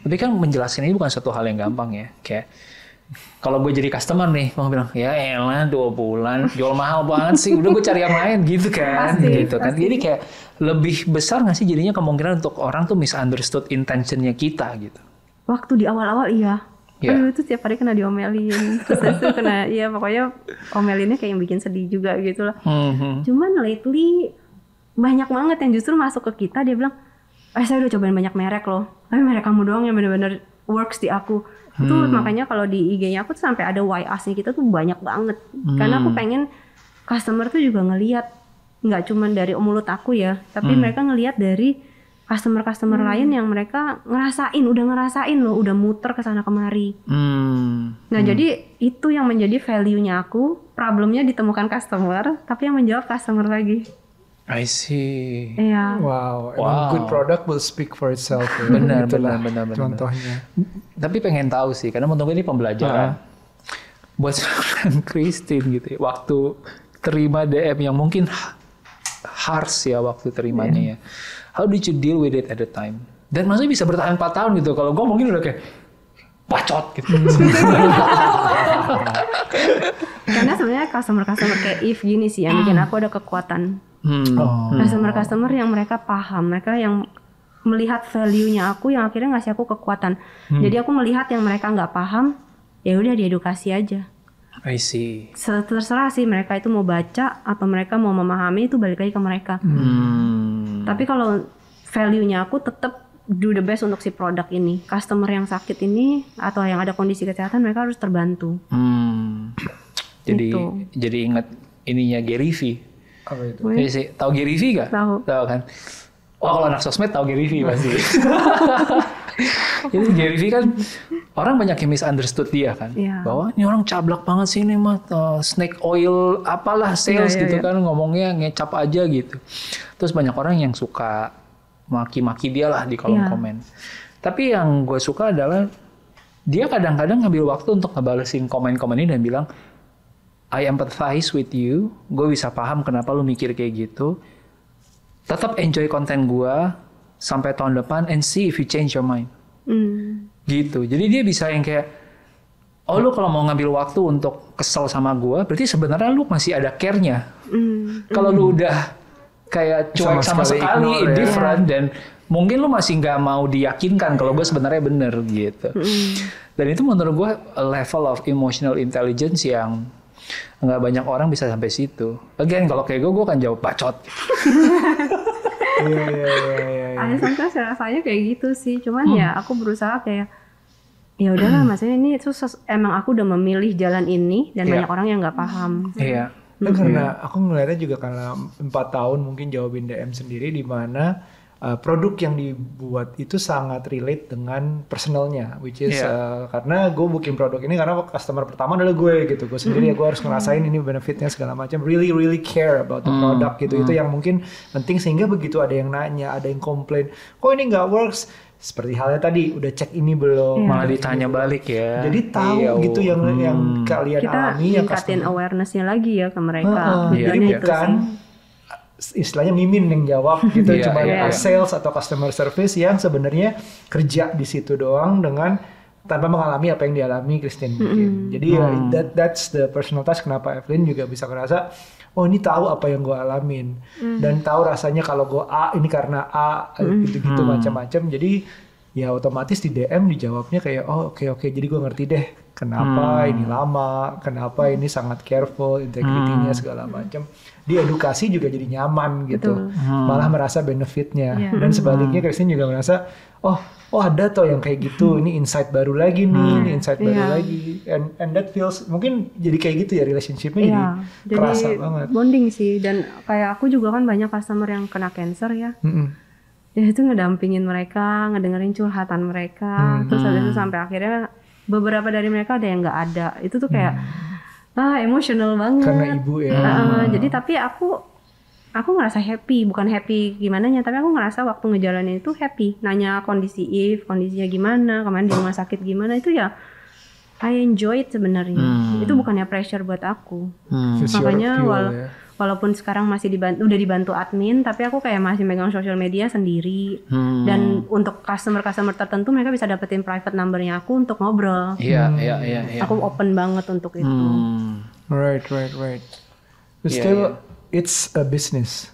Tapi kan menjelaskan ini bukan satu hal yang gampang ya. Kayak kalau gue jadi customer nih, mau bilang ya elah dua bulan jual mahal banget sih, udah gue cari yang lain gitu kan, Pasti, gitu kan. Jadi kayak lebih besar nggak sih jadinya kemungkinan untuk orang tuh misunderstood intentionnya kita gitu. Waktu di awal-awal iya. Iya. Aduh itu tiap hari kena diomelin. Terus itu kena, ya pokoknya omelinnya kayak yang bikin sedih juga gitu lah. Hmm, Cuman lately banyak banget yang justru masuk ke kita dia bilang, eh saya udah cobain banyak merek loh. Tapi merek kamu doang yang bener-bener works di aku. Itu makanya kalau di IG-nya aku tuh sampai ada why us-nya kita tuh banyak banget. Karena aku pengen customer tuh juga ngeliat nggak cuman dari mulut aku ya, tapi mereka ngeliat dari customer-customer lain yang mereka ngerasain, udah ngerasain loh, udah muter ke sana kemari. hmm, Nah, jadi itu yang menjadi value-nya aku. Problemnya ditemukan customer, tapi yang menjawab customer lagi. I see. Iya. Wow, Wow. good product will speak for itself. Ya. Benar, Itulah benar, benar, benar. Contohnya. Tapi pengen tahu sih, karena menurut gue ini pembelajaran. Buat seorang Christine gitu ya, waktu terima DM yang mungkin harsh ya waktu terimanya ya. How did you deal with it at the time? Dan maksudnya bisa bertahan 4 tahun gitu. Kalau gue mungkin udah kayak bacot gitu. Karena sebenarnya customer-customer kayak If gini sih yang bikin aku ada kekuatan. Hmm. Oh. Customer-customer yang mereka paham, mereka yang melihat value-nya aku yang akhirnya ngasih aku kekuatan. Jadi aku melihat yang mereka nggak paham, ya udah diedukasi aja. I see. Se- Terserah sih mereka itu mau baca atau mereka mau memahami itu balik lagi ke mereka. Hmm. Tapi kalau value-nya aku tetap do the best untuk si produk ini. Customer yang sakit ini atau yang ada kondisi kesehatan mereka harus terbantu. Hmm. Jadi Gitu. jadi ingat ininya Gary V. Apa itu? Iya sih, tahu Gary V gak? Tahu. Tahu kan? Wah kalau anak sosmed tahu Gary V pasti. Jadi Gary Vee kan orang banyak yang misunderstood dia kan, Iya. bahwa ini orang cablak banget sih ini mah uh, snake oil apalah sales Iya, iya, gitu iya. kan ngomongnya ngecap aja gitu. Terus banyak orang yang suka maki-maki dia lah di kolom Iya. komen. Tapi yang gue suka adalah dia kadang-kadang ngambil waktu untuk ngebalesin komen-komen ini dan bilang I empathize with you, gue bisa paham kenapa lu mikir kayak gitu. Tetap enjoy konten gue sampai tahun depan and see if you change your mind. Hmm. gitu. Jadi dia bisa yang kayak oh lu kalau mau ngambil waktu untuk kesel sama gua berarti sebenarnya lu masih ada care-nya. Hmm. kalau lu udah kayak cuek Sama sama, sekali sekali ignore ya. indifferent dan mungkin lu masih nggak mau diyakinkan kalau gue sebenarnya bener gitu. Dan itu menurut gua a level of emotional intelligence yang nggak banyak orang bisa sampai situ. Again kalau kayak gue gue kan jawab bacot Iya iya iya iya. iya. Ada sometimes rasanya kayak gitu sih. Cuman Hmm. ya aku berusaha kayak ya udahlah maksudnya ini itu ses- emang aku udah memilih jalan ini dan Iya. banyak orang yang nggak paham. iya Itu karena aku ngeliatnya juga karena empat tahun mungkin jawabin DM sendiri di mana uh, produk yang dibuat itu sangat relate dengan personalnya, which is Iya. uh, karena gue bikin produk ini karena customer pertama adalah gue gitu, gue sendiri ya gue harus ngerasain ini benefitnya segala macam, really really care about the product gitu, itu yang mungkin penting sehingga begitu ada yang nanya, ada yang komplain, kok ini nggak works, seperti halnya tadi udah cek ini belum, malah ditanya balik ya. Jadi tahu Iya, gitu yang hmm. yang kalian Kita alami yang ningkatin customer awarenessnya lagi ya ke mereka. Iya, jadi iya. bukan. Istilahnya mimin yang jawab gitu Iya, cuma uh, iya. sales atau customer service yang sebenarnya kerja di situ doang dengan tanpa mengalami apa yang dialami Christine mungkin. Jadi ya, Hmm. that that's the personal touch kenapa Evelyn juga bisa ngerasa oh ini tahu apa yang gue alamin dan tahu rasanya kalau gue A ini karena A gitu-gitu Hmm. macam-macam. Jadi ya otomatis di DM dijawabnya kayak oh oke oke jadi gue ngerti deh kenapa Hmm. ini lama, kenapa ini sangat careful, integrity-nya Hmm. segala macam. Di edukasi juga jadi nyaman gitu, Betul. Hmm. malah merasa benefitnya. Iya. Dan sebaliknya Christine juga merasa oh oh ada toh yang kayak gitu, ini insight baru lagi nih, ini insight baru Iya. lagi, and and that feels mungkin jadi kayak gitu ya relationship-nya Iya, jadi kerasa jadi banget. bonding sih dan kayak aku juga kan banyak customer yang kena cancer ya. Mm-mm. Ya itu ngedampingin mereka, ngedengerin curhatan mereka, terus habis itu sampai akhirnya beberapa dari mereka ada yang nggak ada. Itu tuh kayak ah emosional banget. Karena ibu ya. Heeh, jadi tapi aku aku ngerasa happy, bukan happy gimana nya, tapi aku ngerasa waktu ngejalanin itu happy. Nanya kondisi If, kondisinya gimana, kemarin di rumah sakit gimana itu ya I enjoy it sebenarnya. Hmm. Itu bukannya pressure buat aku. Hmm. Makanya wal- ya. Walaupun sekarang masih dibantu udah dibantu admin, tapi aku kayak masih megang sosial media sendiri. Hmm. Dan untuk customer-customer tertentu mereka bisa dapetin private numbernya aku untuk ngobrol. Iya, iya, iya, iya. Aku open banget untuk itu. Hmm. Right, right, right. But still, iya. it's a business.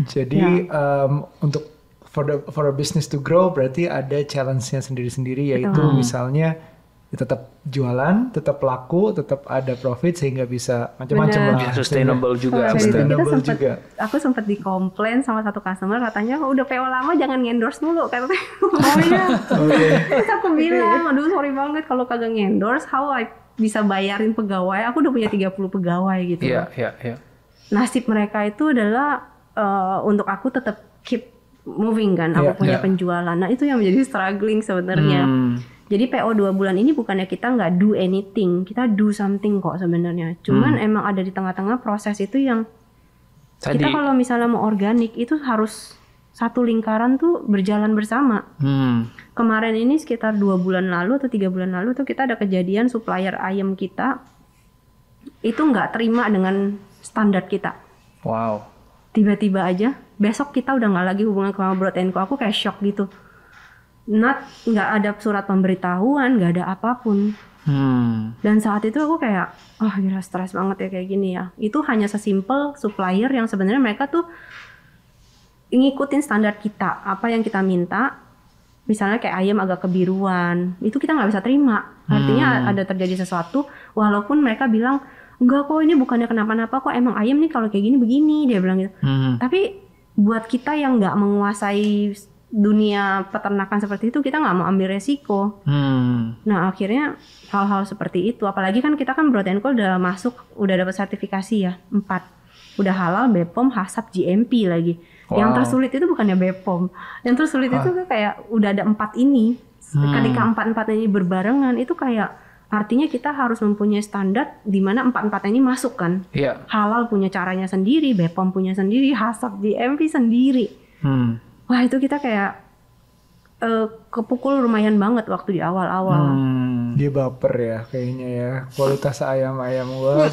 Jadi um, untuk for the for a business to grow berarti ada challenge-nya sendiri-sendiri yaitu misalnya ya tetap jualan, tetap laku, tetap ada profit sehingga bisa macam-macam lah. Ya, sustainable juga. Itu Sustainable kita sempet, juga. aku sempat dikomplain sama satu customer katanya "Oh, udah PO lama jangan endorse mulu katanya. Oh iya. Oke. Terus aku bilang, aduh sorry banget kalau kagak endorse how I bisa bayarin pegawai. Aku udah punya 30 pegawai gitu. Iya, iya, iya. Nasib mereka itu adalah eh, untuk aku tetap keep moving kan. Aku Iya, punya iya. penjualan. Nah, itu yang menjadi struggling sebenarnya. Hmm. Jadi PO dua bulan ini bukannya kita nggak do anything, kita do something kok sebenarnya. Cuman Hmm. emang ada di tengah-tengah proses itu yang Tadi. kita kalau misalnya mau organik itu harus satu lingkaran tuh berjalan bersama. Hmm. Kemarin ini sekitar dua bulan lalu atau tiga bulan lalu tuh kita ada kejadian supplier ayam kita itu nggak terima dengan standar kita. Wow. Tiba-tiba aja besok kita udah nggak lagi hubungan sama Broad Co. Aku kayak shock gitu. Not nggak ada surat pemberitahuan, nggak ada apa pun. Hmm. Dan saat itu aku kayak, ah gila stres banget ya kayak gini ya. Itu hanya sesimpel supplier yang sebenarnya mereka tuh ngikutin standar kita, apa yang kita minta. Misalnya kayak ayam agak kebiruan, itu kita nggak bisa terima. Artinya ada terjadi sesuatu, walaupun mereka bilang enggak kok ini bukannya kenapa-napa kok emang ayam nih kalau kayak gini begini dia bilang gitu. Hmm. Tapi buat kita yang nggak menguasai dunia peternakan seperti itu kita nggak mau ambil resiko. Hmm. Nah akhirnya hal-hal seperti itu, apalagi kan kita kan Broad Co udah masuk, udah dapat sertifikasi ya empat, udah halal, BPOM, HACCP, GMP lagi. Yang Wow. tersulit itu bukannya BPOM, yang tersulit itu tuh kayak udah ada empat ini. Ketika empat-empatnya ini berbarengan itu kayak artinya kita harus mempunyai standar di mana empat-empatnya ini masuk kan. Iya. Halal punya caranya sendiri, Bepom punya sendiri, Hasab GMP sendiri. Hmm. Wah itu kita kayak eh, kepukul lumayan banget waktu di awal-awal. Hmm. Dia baper ya kayaknya ya. Kualitas ayam-ayam gua,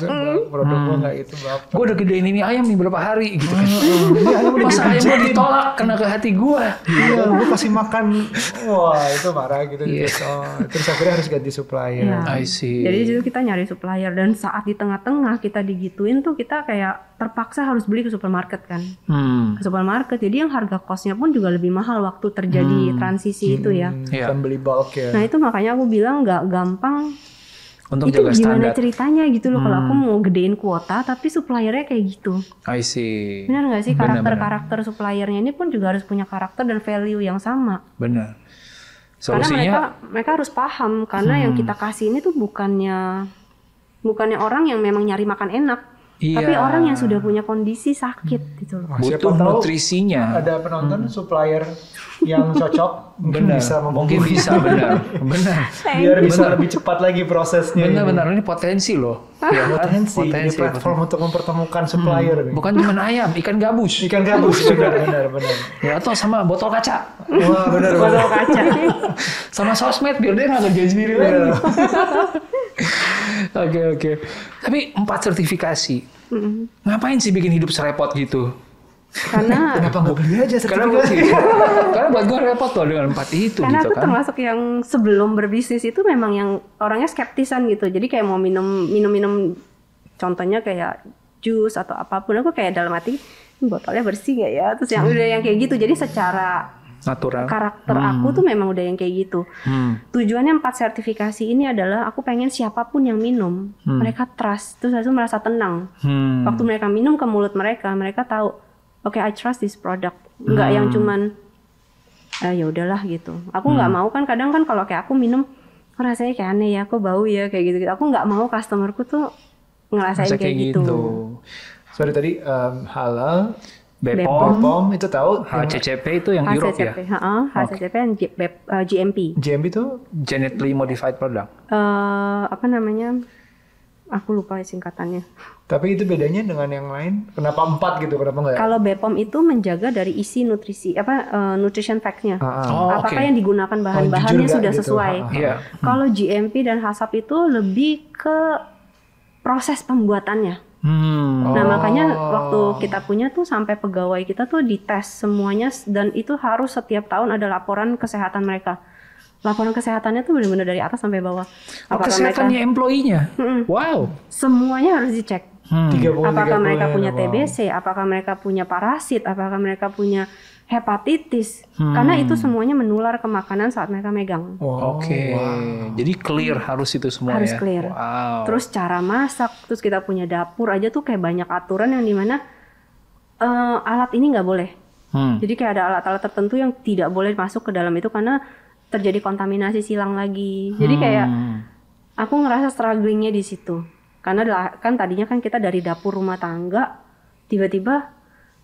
produk gua nggak itu baper. Gue udah gedein ini ayam nih berapa hari gitu kan. Ayam udah Masa ayam gue ditolak kena ke hati gue. Iya, gue kasih makan. Wah, itu marah gitu. Iya. Terus, oh, terus akhirnya harus ganti supplier. Iya. I see. Jadi di situ kita nyari supplier dan saat di tengah-tengah kita digituin tuh kita kayak terpaksa harus beli ke supermarket kan. Hmm. Ke supermarket. Jadi yang harga kosnya pun juga lebih mahal waktu terjadi transisi itu ya. Hmm, Iya. Kan beli bulk ya. Nah itu makanya aku bilang nggak gampang. Untuk itu jaga gimana standar. ceritanya gitu loh kalau aku mau gedein kuota tapi suppliernya kayak gitu. I see. Benar nggak sih karakter-karakter suppliernya ini pun juga harus punya karakter dan value yang sama. Benar. Karena mereka Solusinya mereka harus paham karena yang kita kasih ini tuh bukannya bukannya orang yang memang nyari makan enak, Iya. tapi orang yang sudah punya kondisi sakit gitu loh. Siapa butuh nutrisinya. ada penonton supplier yang cocok mungkin Benar. bisa Mungkin bisa benar. Benar. biar bisa lebih cepat lagi prosesnya. ini. Benar-benar ini potensi loh. Ya kan? Potensi, ini platform untuk mempertemukan supplier. nih. Bukan cuma ayam, ikan gabus. Ikan gabus benar benar benar. Ya atau sama botol kaca. Wah benar benar. Botol kaca. Sama sosmed biar dia nggak kerjain sendiri lagi. Oke oke. Tapi empat sertifikasi. Ngapain sih bikin hidup serepot gitu? Karena Kenapa nggak beli aja Karena karena buat gue repot loh dengan empat itu karena gitu aku kan. termasuk yang sebelum berbisnis itu memang yang orangnya skeptisan gitu. Jadi kayak mau minum minum-minum contohnya kayak jus atau apa pun aku kayak dalam hati "Ini botolnya bersih nggak ya? Terus yang udah yang kayak gitu. Jadi secara Natural. karakter aku tuh memang udah yang kayak gitu. Hmm. Tujuannya empat sertifikasi ini adalah aku pengen siapa pun yang minum, mereka trust, terus langsung merasa tenang. Hmm. Waktu mereka minum ke mulut mereka, mereka tahu, oke I trust this product. Nggak yang cuman, ah ya udahlah gitu. Aku nggak mau kan kadang kan kalau kayak aku minum, "Kok rasanya kayak aneh ya, kok bau ya kayak gitu. -gitu. Aku nggak mau customerku tuh ngerasain Masa kayak, gitu. Sorry tadi um, halal, Bepom, pom itu tahu yang HCCP itu yang Europe ya. HCCP, heeh, HCCP dan G- BEP- eh, GMP. JMB itu Genetically modified product. eh apa namanya? Aku lupa singkatannya. Tapi itu bedanya dengan yang lain. Kenapa empat gitu? Kenapa enggak? Kalau BPOM itu menjaga dari isi nutrisi apa eh, nutrition facts-nya. Ah, ah. Oh. Apakah yang digunakan bahan-bahannya jujur nggak sudah gitu? sesuai? Ah, ah. Iya. Kalau GMP dan HACCP itu lebih ke proses pembuatannya. Hmm. Nah, makanya waktu kita punya tuh sampai pegawai kita tuh dites semuanya dan itu harus setiap tahun ada laporan kesehatan mereka. Laporan kesehatannya tuh benar-benar dari atas sampai bawah. Oh, kesehatannya employee-nya. Wow. semuanya harus dicek. Hmm. Apakah mereka punya wow. TBC, apakah mereka punya parasit, apakah mereka punya hepatitis. Hmm. Karena itu semuanya menular ke makanan saat mereka megang. Wow. Oke. Jadi clear harus itu semua Harus ya. clear. Wow. Terus cara masak, terus kita punya dapur aja tuh kayak banyak aturan yang di mana eh, alat ini nggak boleh. Hmm. Jadi kayak ada alat-alat tertentu yang tidak boleh masuk ke dalam itu karena terjadi kontaminasi silang lagi. Jadi kayak Hmm. aku ngerasa strugglingnya di situ. Karena lah- kan tadinya kan kita dari dapur rumah tangga, tiba-tiba,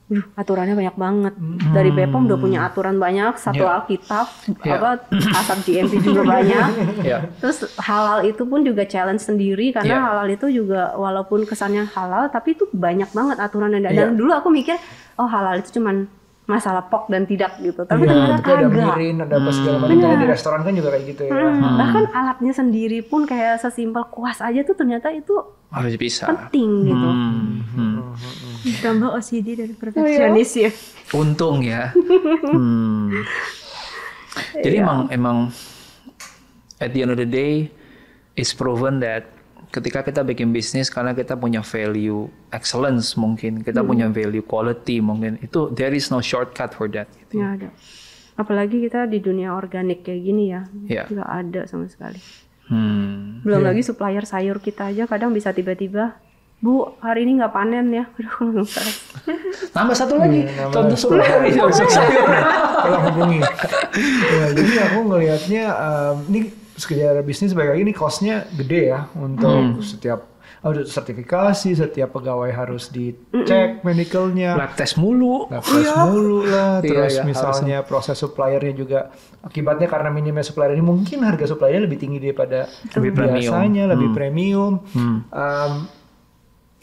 "Duh, aturannya banyak banget. Dari Bepom udah punya aturan banyak, satu Ya. Alkitab, Ya. apa asap GMP juga banyak. Ya. Terus halal itu pun juga challenge sendiri karena Iya. halal itu juga walaupun kesannya halal tapi itu banyak banget aturan dan, dan dulu aku mikir oh halal itu cuman masalah pok dan tidak gitu. Tapi Iya, ternyata ada kagak. mirin, ada apa segala macam. Kayak di restoran kan juga kayak gitu ya. Hmm, Bahkan alatnya sendiri pun kayak sesimpel kuas aja tuh ternyata itu Harus bisa. penting gitu. Hmm. Hmm. Tambah OCD dan perfeksionis ya. Untung ya. Hmm. Jadi emang emang at the end of the day it's proven that ketika kita bikin bisnis karena kita punya value excellence mungkin kita punya value quality mungkin itu there is no shortcut for that gitu. Nggak ada. Apalagi kita di dunia organik kayak gini ya, nggak ada sama sekali. Hmm. Belum lagi supplier sayur kita aja kadang bisa tiba-tiba, Bu, hari ini nggak panen ya. Aduh. Nambah satu lagi. Nambah Contoh supplier ini sayur. Tolong hubungi. ya, jadi aku ngelihatnya um, ini sekedar bisnis lagi ini costnya gede ya untuk setiap oh, sertifikasi, setiap pegawai harus dicek medicalnya, Lab test mulu. lab test mulu lah. Iya, Terus iya, misalnya proses suppliernya juga akibatnya karena minimnya supplier ini mungkin harga suppliernya lebih tinggi daripada Lebih premium. biasanya, lebih premium. Um,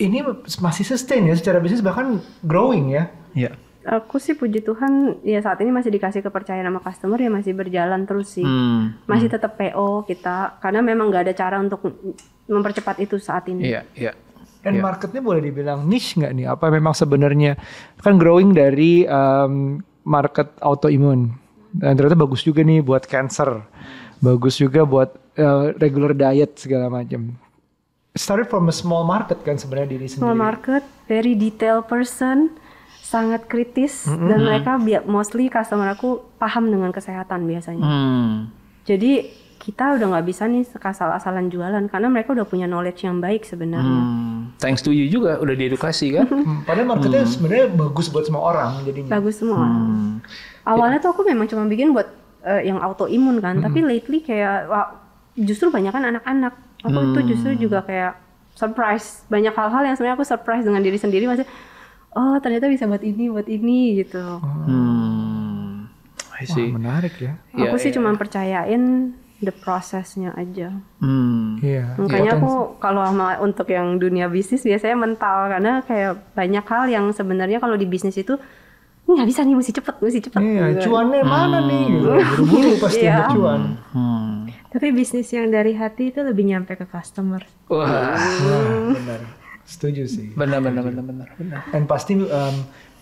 ini masih sustain ya secara bisnis bahkan growing ya. Iya. Aku sih puji Tuhan ya saat ini masih dikasih kepercayaan sama customer ya masih berjalan terus sih. Hmm. Masih tetap PO kita karena memang nggak ada cara untuk mempercepat itu saat ini. Iya, iya. Dan Iya. marketnya boleh dibilang niche nggak nih? Apa memang sebenarnya kan growing dari um, market autoimun dan ternyata bagus juga nih buat cancer, bagus juga buat uh, regular diet segala macam. Started from a small market kan sebenarnya diri Small sendiri. market, very detail person, sangat kritis dan mereka mostly customer aku paham dengan kesehatan biasanya. Hmm. Jadi kita udah nggak bisa nih asal-asalan jualan karena mereka udah punya knowledge yang baik sebenarnya. Hmm. Thanks to you juga udah diedukasi kan? Hmm, padahal marketnya sebenarnya bagus buat semua orang jadinya. Bagus semua. Hmm. Awalnya tuh aku memang cuma bikin buat eh, yang autoimun kan, tapi lately kayak wah, justru banyak kan anak-anak. Aku itu justru juga kayak surprise. Banyak hal-hal yang sebenarnya aku surprise dengan diri sendiri masih oh ternyata bisa buat ini, buat ini gitu. Hmm. Wah, menarik ya. Aku sih cuma percayain the prosesnya aja. Hmm. Iya. Makanya aku kalau sama untuk yang dunia bisnis biasanya mental karena kayak banyak hal yang sebenarnya kalau di bisnis itu ini nggak bisa nih mesti cepet mesti cepet. Iya, gitu. cuannya mana nih? Gitu. Buru-buru pasti Iya. untuk cuan. Hmm. Tapi bisnis yang dari hati itu lebih nyampe ke customer. Wah, Wah, benar. Setuju sih. benar benar benar benar benar. Dan pasti um,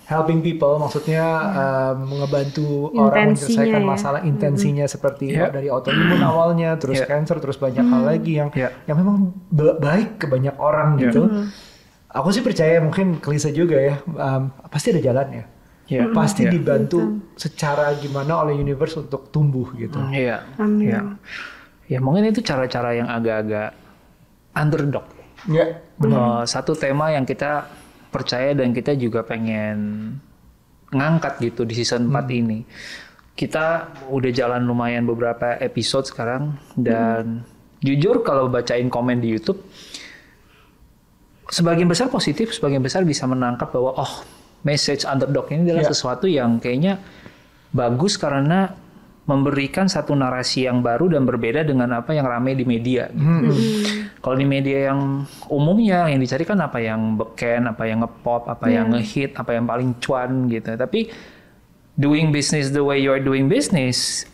helping people maksudnya um, ngebantu orang Intensinya menyelesaikan ya. masalah intensinya seperti Iya. dari autoimun awalnya terus Iya. cancer terus banyak hal lagi yang Iya. yang memang ba- baik ke banyak orang Iya. gitu. Aku sih percaya mungkin klise juga ya um, pasti ada jalannya. Iya. Pasti Iya. dibantu secara gimana oleh universe untuk tumbuh gitu. Iya. Amin. Iya. Ya mungkin itu cara-cara yang agak-agak underdog. Ya, Eh, satu tema yang kita percaya dan kita juga pengen ngangkat gitu di season 4 ini. Kita udah jalan lumayan beberapa episode sekarang dan jujur kalau bacain komen di YouTube sebagian besar positif, sebagian besar bisa menangkap bahwa oh, message underdog ini adalah Ya. sesuatu yang kayaknya bagus karena memberikan satu narasi yang baru dan berbeda dengan apa yang ramai di media. gitu. Hmm. Kalau di media yang umumnya yang dicari kan apa yang beken, apa yang ngepop, apa yang ngehit, apa yang paling cuan gitu. Tapi doing business the way you're doing business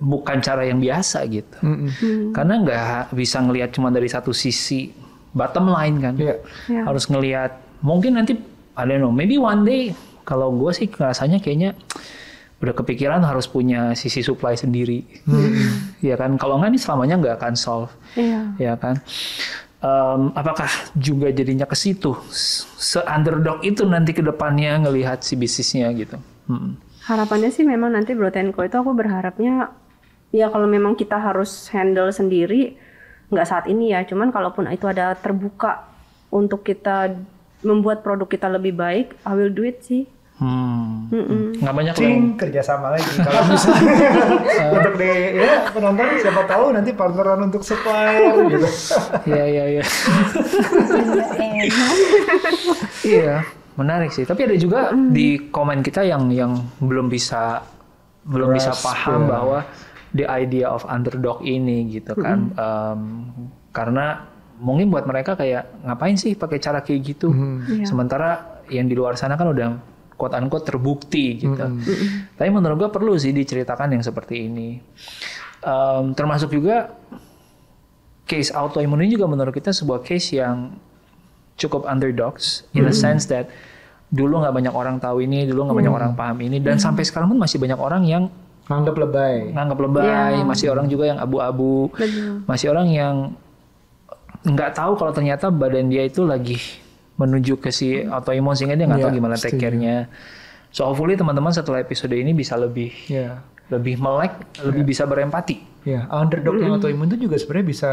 bukan cara yang biasa gitu. Mm-mm. Karena nggak bisa ngelihat cuma dari satu sisi bottom line kan. Iya. Iya. Harus ngelihat mungkin nanti I don't know, maybe one day kalau gue sih rasanya kayaknya udah kepikiran harus punya sisi supply sendiri. Ya kan, kalau nggak ini selamanya nggak akan solve Iya. ya kan. Em, apakah juga jadinya ke situ se underdog itu nanti ke depannya ngelihat si bisnisnya gitu. Hmm. Harapannya sih memang nanti Brotenko itu aku berharapnya ya kalau memang kita harus handle sendiri nggak saat ini ya cuman kalaupun itu ada terbuka untuk kita membuat produk kita lebih baik I will do it sih Hmm. Mm-mm. Nggak banyak loh Cing, kerjasama lagi. Kalau misalnya untuk di ya penonton siapa tahu nanti partneran untuk supplier gitu. Iya iya iya. Iya, menarik sih. Tapi ada juga di komen kita yang yang belum bisa belum bisa Grasp, paham ya. bahwa the idea of underdog ini gitu kan. Em, karena mungkin buat mereka kayak ngapain sih pakai cara kayak gitu. Sementara yang di luar sana kan udah quote unquote terbukti gitu. Tapi menurut gua perlu sih diceritakan yang seperti ini. Em, termasuk juga case autoimun ini juga menurut kita sebuah case yang cukup underdogs in a sense that dulu nggak banyak orang tahu ini, dulu nggak banyak orang paham ini, dan sampai sekarang pun masih banyak orang yang Nganggap lebay. nganggap lebay, masih orang juga yang abu-abu, masih orang yang nggak tahu kalau ternyata badan dia itu lagi menuju ke si autoimun sehingga dia nggak tahu Iya, gimana setuju. take care-nya. So hopefully teman-teman setelah episode ini bisa lebih Ya. lebih melek, lebih bisa berempati. Ya, underdog yang autoimun itu juga sebenarnya bisa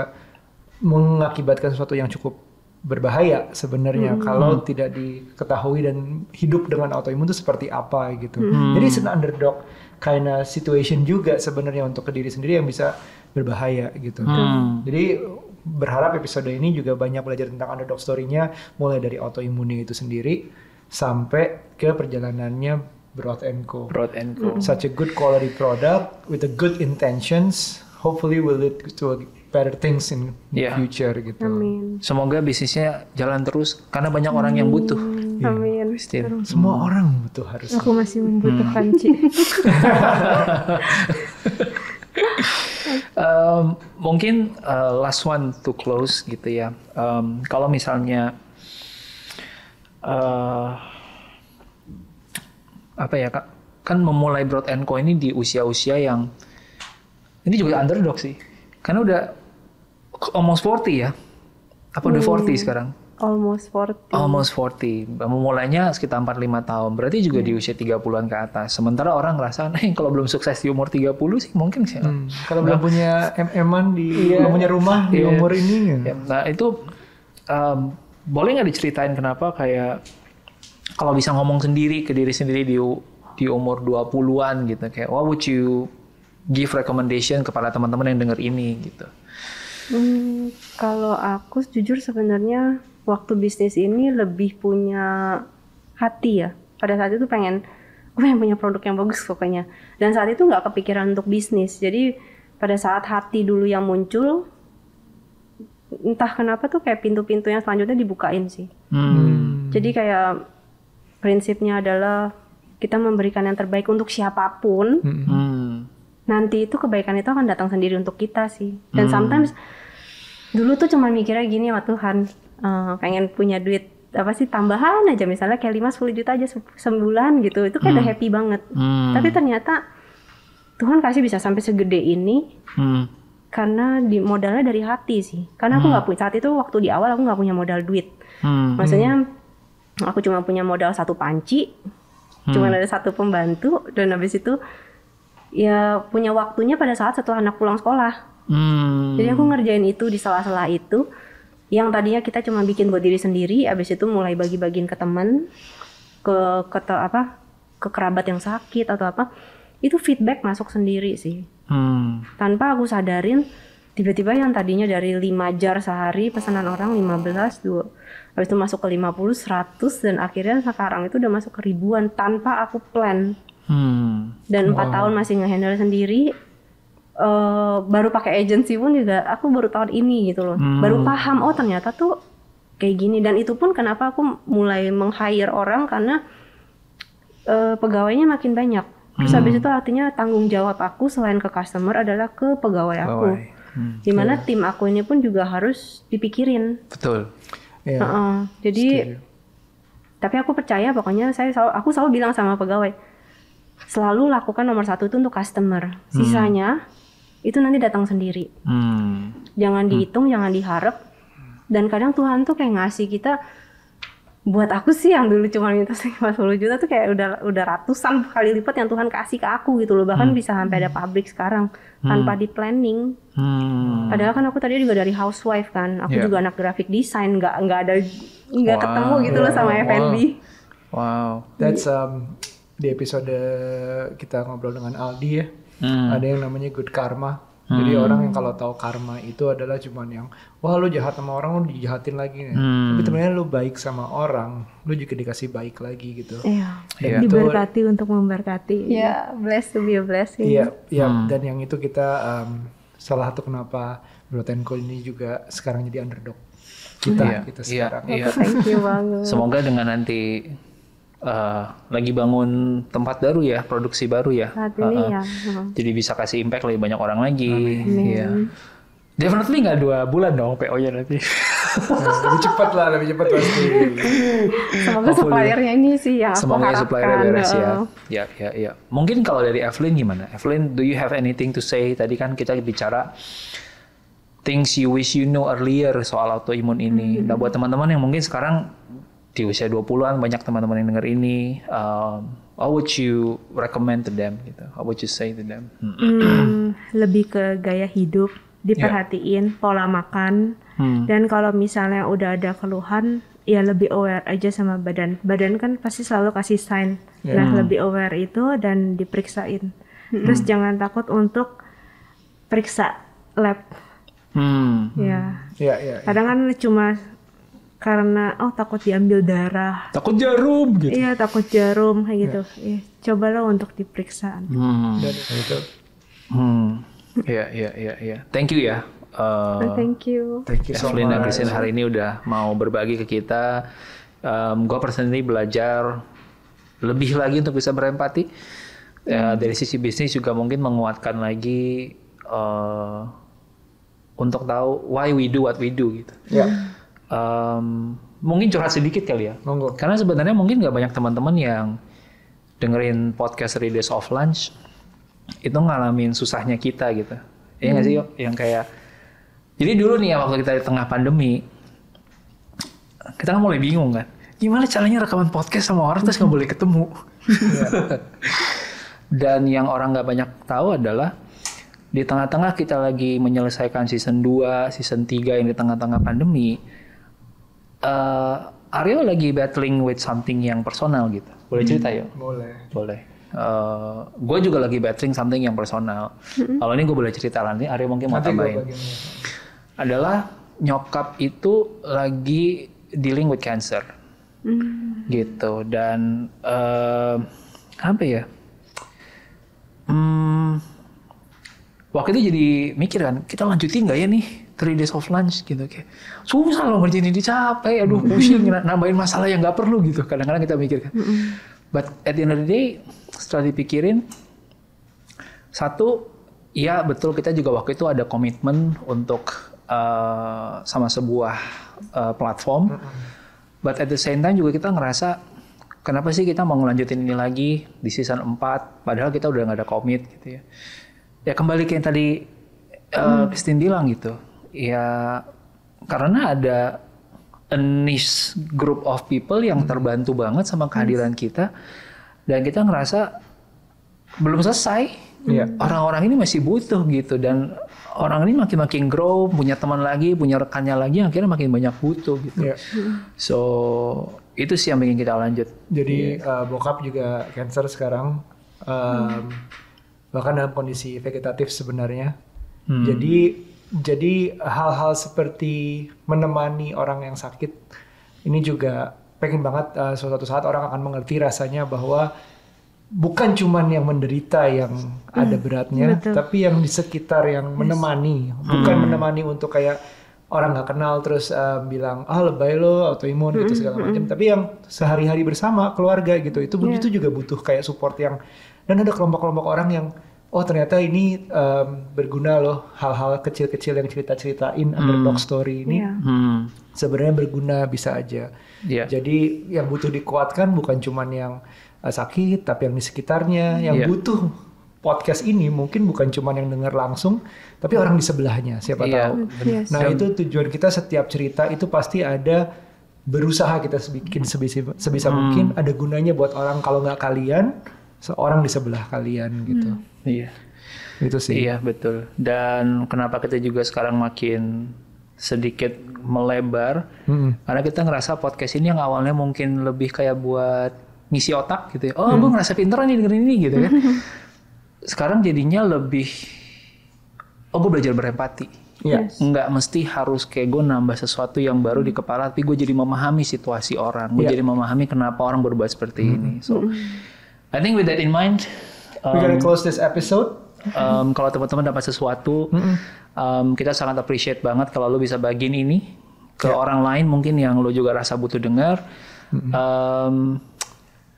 mengakibatkan sesuatu yang cukup berbahaya sebenarnya kalau tidak diketahui dan hidup dengan autoimun itu seperti apa gitu. Jadi it's an underdog kind of situation juga sebenarnya untuk ke diri sendiri yang bisa berbahaya gitu. Hmm. Jadi berharap episode ini juga banyak belajar tentang underdog story-nya mulai dari autoimunnya itu sendiri sampai ke perjalanannya Broad and Co. Broad and Co. Such a good quality product with a good intentions hopefully will lead to a better things in the Yeah. future gitu. Amin. Semoga bisnisnya jalan terus karena banyak orang yang butuh. Amin. Christine. Semua orang butuh harus. Aku masih membutuhkan Hmm. Ci. Mungkin uh, last one to close gitu ya. Um, kalau misalnya uh, apa ya kak, kan memulai Broad and Co ini di usia-usia yang ini juga underdog sih, karena udah almost 40 ya, apa udah 40 sekarang? Almost 40. Almost 40. Memulainya sekitar 45 tahun. Berarti juga di usia 30-an ke atas. Sementara orang ngerasa, nih kalau belum sukses di umur 30 sih mungkin sih. Hmm, Kalau belum punya MM-an di belum punya rumah di Iya. umur ini. Ya, nah itu um, boleh nggak diceritain kenapa kayak kalau bisa ngomong sendiri ke diri sendiri di di umur 20-an gitu kayak what would you give recommendation kepada teman-teman yang denger ini gitu. Hmm, kalau aku jujur sebenarnya waktu bisnis ini lebih punya hati ya. Pada saat itu pengen, gue pengen punya produk yang bagus pokoknya. Dan saat itu nggak kepikiran untuk bisnis. Jadi pada saat hati dulu yang muncul, entah kenapa tuh kayak pintu-pintu yang selanjutnya dibukain sih. Hmm. Jadi kayak prinsipnya adalah kita memberikan yang terbaik untuk siapa pun Hmm. nanti itu kebaikan itu akan datang sendiri untuk kita sih dan sometimes dulu tuh cuma mikirnya gini ya Tuhan eh, pengen punya duit apa sih tambahan aja. Misalnya kayak 5 10 juta aja se- sebulan gitu. Itu kayak udah happy banget. Hmm. tapi ternyata Tuhan kasih bisa sampai segede ini Hmm. karena di modalnya dari hati sih. Karena aku nggak punya saat itu waktu di awal aku nggak punya modal duit. Hmm. maksudnya aku cuma punya modal satu panci cuma ada satu pembantu dan habis itu ya punya waktunya pada saat setelah anak pulang sekolah. Hmm. jadi aku ngerjain itu di sela-sela itu yang tadinya kita cuma bikin buat diri sendiri habis itu mulai bagi-bagiin ke teman ke ke apa ke kerabat yang sakit atau apa itu feedback masuk sendiri sih Hmm. tanpa aku sadarin tiba-tiba yang tadinya dari 5 jar sehari pesanan orang 15 dua habis itu masuk ke 50 100 dan akhirnya sekarang itu udah masuk ke ribuan tanpa aku plan Hmm. dan empat tahun masih ngehandle sendiri eh baru pakai agency pun juga aku baru tahun ini gitu loh. Baru paham oh ternyata tuh kayak gini. Dan itu pun kenapa aku mulai meng-hire orang karena eh, pegawainya makin banyak. Terus habis itu artinya tanggung jawab aku selain ke customer adalah ke pegawai aku. Pegawai. Hmm. di mana tim aku ini pun juga harus dipikirin. Betul. Ya. Heeh. jadi tapi aku percaya pokoknya saya selalu aku selalu bilang sama pegawai selalu lakukan nomor satu itu untuk customer. Sisanya itu nanti datang sendiri Hmm. jangan dihitung jangan diharap dan kadang Tuhan tuh kayak ngasih kita buat aku sih yang dulu cuma minta 50 juta tuh kayak udah udah ratusan kali lipat yang Tuhan kasih ke aku gitu loh bahkan bisa sampai ada pabrik sekarang tanpa di planning Hmm. Padahal kan aku tadi juga dari housewife kan, aku Iya. juga anak graphic design, nggak nggak ada nggak Wow. ketemu gitu loh sama Wow. F&B. Wow. That's um, di episode kita ngobrol dengan Aldi ya. Hmm. Ada yang namanya good karma. Jadi orang yang kalau tahu karma itu adalah cuman yang wah lu jahat sama orang lu dijahatin lagi nih. Hmm. Tapi sebenarnya lu baik sama orang, lu juga dikasih baik lagi gitu. Iya. Iya. Diberkati untuk memberkati. Ya, blessed to be a blessing. Iya, iya. Hmm. Dan yang itu kita um, salah satu kenapa Brotenko ini juga sekarang jadi underdog kita Iya, gitu iya, sekarang. iya. Thank you banget. Semoga dengan nanti uh, lagi bangun tempat baru ya, produksi baru ya. Saat ini Uh-uh. ya. hmm. Jadi bisa kasih impact lebih banyak orang lagi. Iya. Definitely nggak dua bulan dong PO-nya nanti. Nah, lebih cepat lah, lebih cepat pasti. Semoga suppliernya ini sih aku Semoga harapkan. supplier beres ya. Ya, ya, ya. Mungkin kalau dari Evelyn gimana? Evelyn, do you have anything to say? Tadi kan kita bicara things you wish you know earlier soal autoimun ini. Nah, buat teman-teman yang mungkin sekarang di usia 20-an banyak teman-teman yang denger ini, um, how would you recommend to them gitu? How would you say to them? Hmm. Hmm, lebih ke gaya hidup, diperhatiin pola makan, Hmm. dan kalau misalnya udah ada keluhan, ya lebih aware aja sama badan. Badan kan pasti selalu kasih sign. Nah, lebih aware itu dan diperiksain. Terus jangan takut untuk periksa lab. Hmm. Ya. Iya, iya. iya. Kadang kan cuma karena oh takut diambil darah. Takut jarum gitu. Iya takut jarum kayak gitu. Iya, cobalah untuk diperiksa. Hmm. Dan itu. Hmm. Iya, iya, iya, iya. Thank you ya. Uh, Thank you. Thank you so Evelyn dan much. Christine hari ini udah mau berbagi ke kita. Um, gue personally belajar lebih lagi untuk bisa berempati. Ya, dari sisi bisnis juga mungkin menguatkan lagi uh, untuk tahu why we do what we do gitu. Ya, Um, mungkin curhat sedikit kali ya. monggo. Karena sebenarnya mungkin nggak banyak teman-teman yang dengerin podcast Days of Lunch itu ngalamin susahnya kita gitu. Iya nggak sih yuk? Yang kayak jadi dulu nih ya waktu kita di tengah pandemi kita kan mulai bingung kan. Gimana caranya rekaman podcast sama orang terus nggak boleh ketemu. Dan yang orang nggak banyak tahu adalah di tengah-tengah kita lagi menyelesaikan season 2, season 3 yang di tengah-tengah pandemi, eh Aryo lagi battling with something yang personal gitu. Boleh cerita ya? Boleh. Boleh. gue juga lagi battling something yang personal. Kalau ini gue boleh cerita nanti, Aryo mungkin mau Nanti tambahin. Adalah nyokap itu lagi dealing with cancer, gitu. Dan eh, apa ya? Hmm, waktu itu jadi mikir kan, kita lanjutin nggak ya nih three days of lunch gitu kayak susah loh ngerjain ini capek, aduh pusing nambahin masalah yang nggak perlu gitu. Kadang-kadang kita mikir kan. But at the end of the day, setelah dipikirin, satu, ya betul kita juga waktu itu ada komitmen untuk eh, sama sebuah eh, platform. But at the same time juga kita ngerasa kenapa sih kita mau ngelanjutin ini lagi di season 4 padahal kita udah nggak ada komit gitu ya. Ya kembali ke yang tadi Christine bilang gitu. Ya karena ada a niche group of people yang terbantu banget sama kehadiran kita dan kita ngerasa belum selesai. Iya. Orang-orang ini masih butuh gitu dan orang ini makin-makin grow, punya teman lagi, punya rekannya lagi, akhirnya makin banyak butuh gitu. Iya. So itu sih yang bikin kita lanjut. Jadi eh, bokap juga cancer sekarang, Em, bahkan dalam kondisi vegetatif sebenarnya. Jadi jadi hal-hal seperti menemani orang yang sakit ini juga pengen banget eh, suatu saat orang akan mengerti rasanya bahwa bukan cuman yang menderita yang ada beratnya, tapi yang di sekitar yang menemani, bukan menemani untuk kayak orang nggak kenal terus eh, bilang ah lebay lo autoimun gitu segala macam, tapi yang sehari-hari bersama keluarga gitu. Itu itu juga butuh kayak support yang dan ada kelompok-kelompok orang yang oh ternyata ini em, berguna loh hal-hal kecil-kecil yang cerita-ceritain underdog story ini Iya. Hmm. sebenarnya berguna bisa aja. Iya. Jadi yang butuh dikuatkan bukan cuman yang uh, sakit, tapi yang di sekitarnya. Yang Iya. butuh podcast ini mungkin bukan cuman yang dengar langsung, tapi orang di sebelahnya. Siapa Iya, tahu. Yes. Nah itu tujuan kita setiap cerita itu pasti ada berusaha kita bikin sebisa, sebisa Hmm. mungkin ada gunanya buat orang kalau nggak kalian, seorang di sebelah kalian gitu. Iya. Itu sih. Iya betul. Dan kenapa kita juga sekarang makin sedikit melebar? Mm-mm. Karena kita ngerasa podcast ini yang awalnya mungkin lebih kayak buat ngisi otak gitu ya. Oh, gue ngerasa pinter nih dengerin ini gitu kan. Sekarang jadinya lebih, oh gue belajar berempati. Iya. Nggak mesti harus kayak gue nambah sesuatu yang baru di kepala, tapi gue jadi memahami situasi orang. Gue Iya. jadi memahami kenapa orang berbuat seperti ini. So, I think with that in mind, We're gonna close this episode. um, kalau teman-teman dapat sesuatu, um, kita sangat appreciate banget kalau lo bisa bagiin ini ke orang lain mungkin yang lo juga rasa butuh dengar. Um,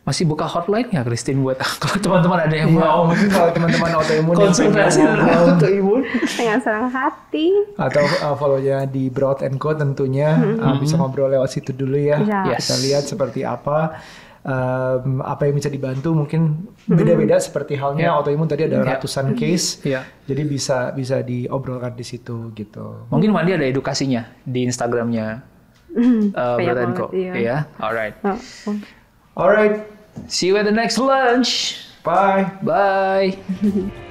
masih buka hotline nggak Christine buat kalau teman-teman ada yang Iya, mau mungkin kalau teman-teman autoimun yang konsultasi tentang autoimun. Dengan senang hati. atau uh, follow-nya di Broad Co tentunya uh, bisa ngobrol lewat situ dulu ya. Iya. Yes. Kita lihat seperti apa um, apa yang bisa dibantu mungkin beda-beda seperti halnya autoimun tadi ada ratusan case. Iya. Jadi bisa bisa diobrolkan di situ gitu. Mungkin Wandi ada edukasinya di Instagramnya uh, and banget, Co. iya. Ya, alright. Oh, oh. Alright, See you at the next lunch. bye. Bye.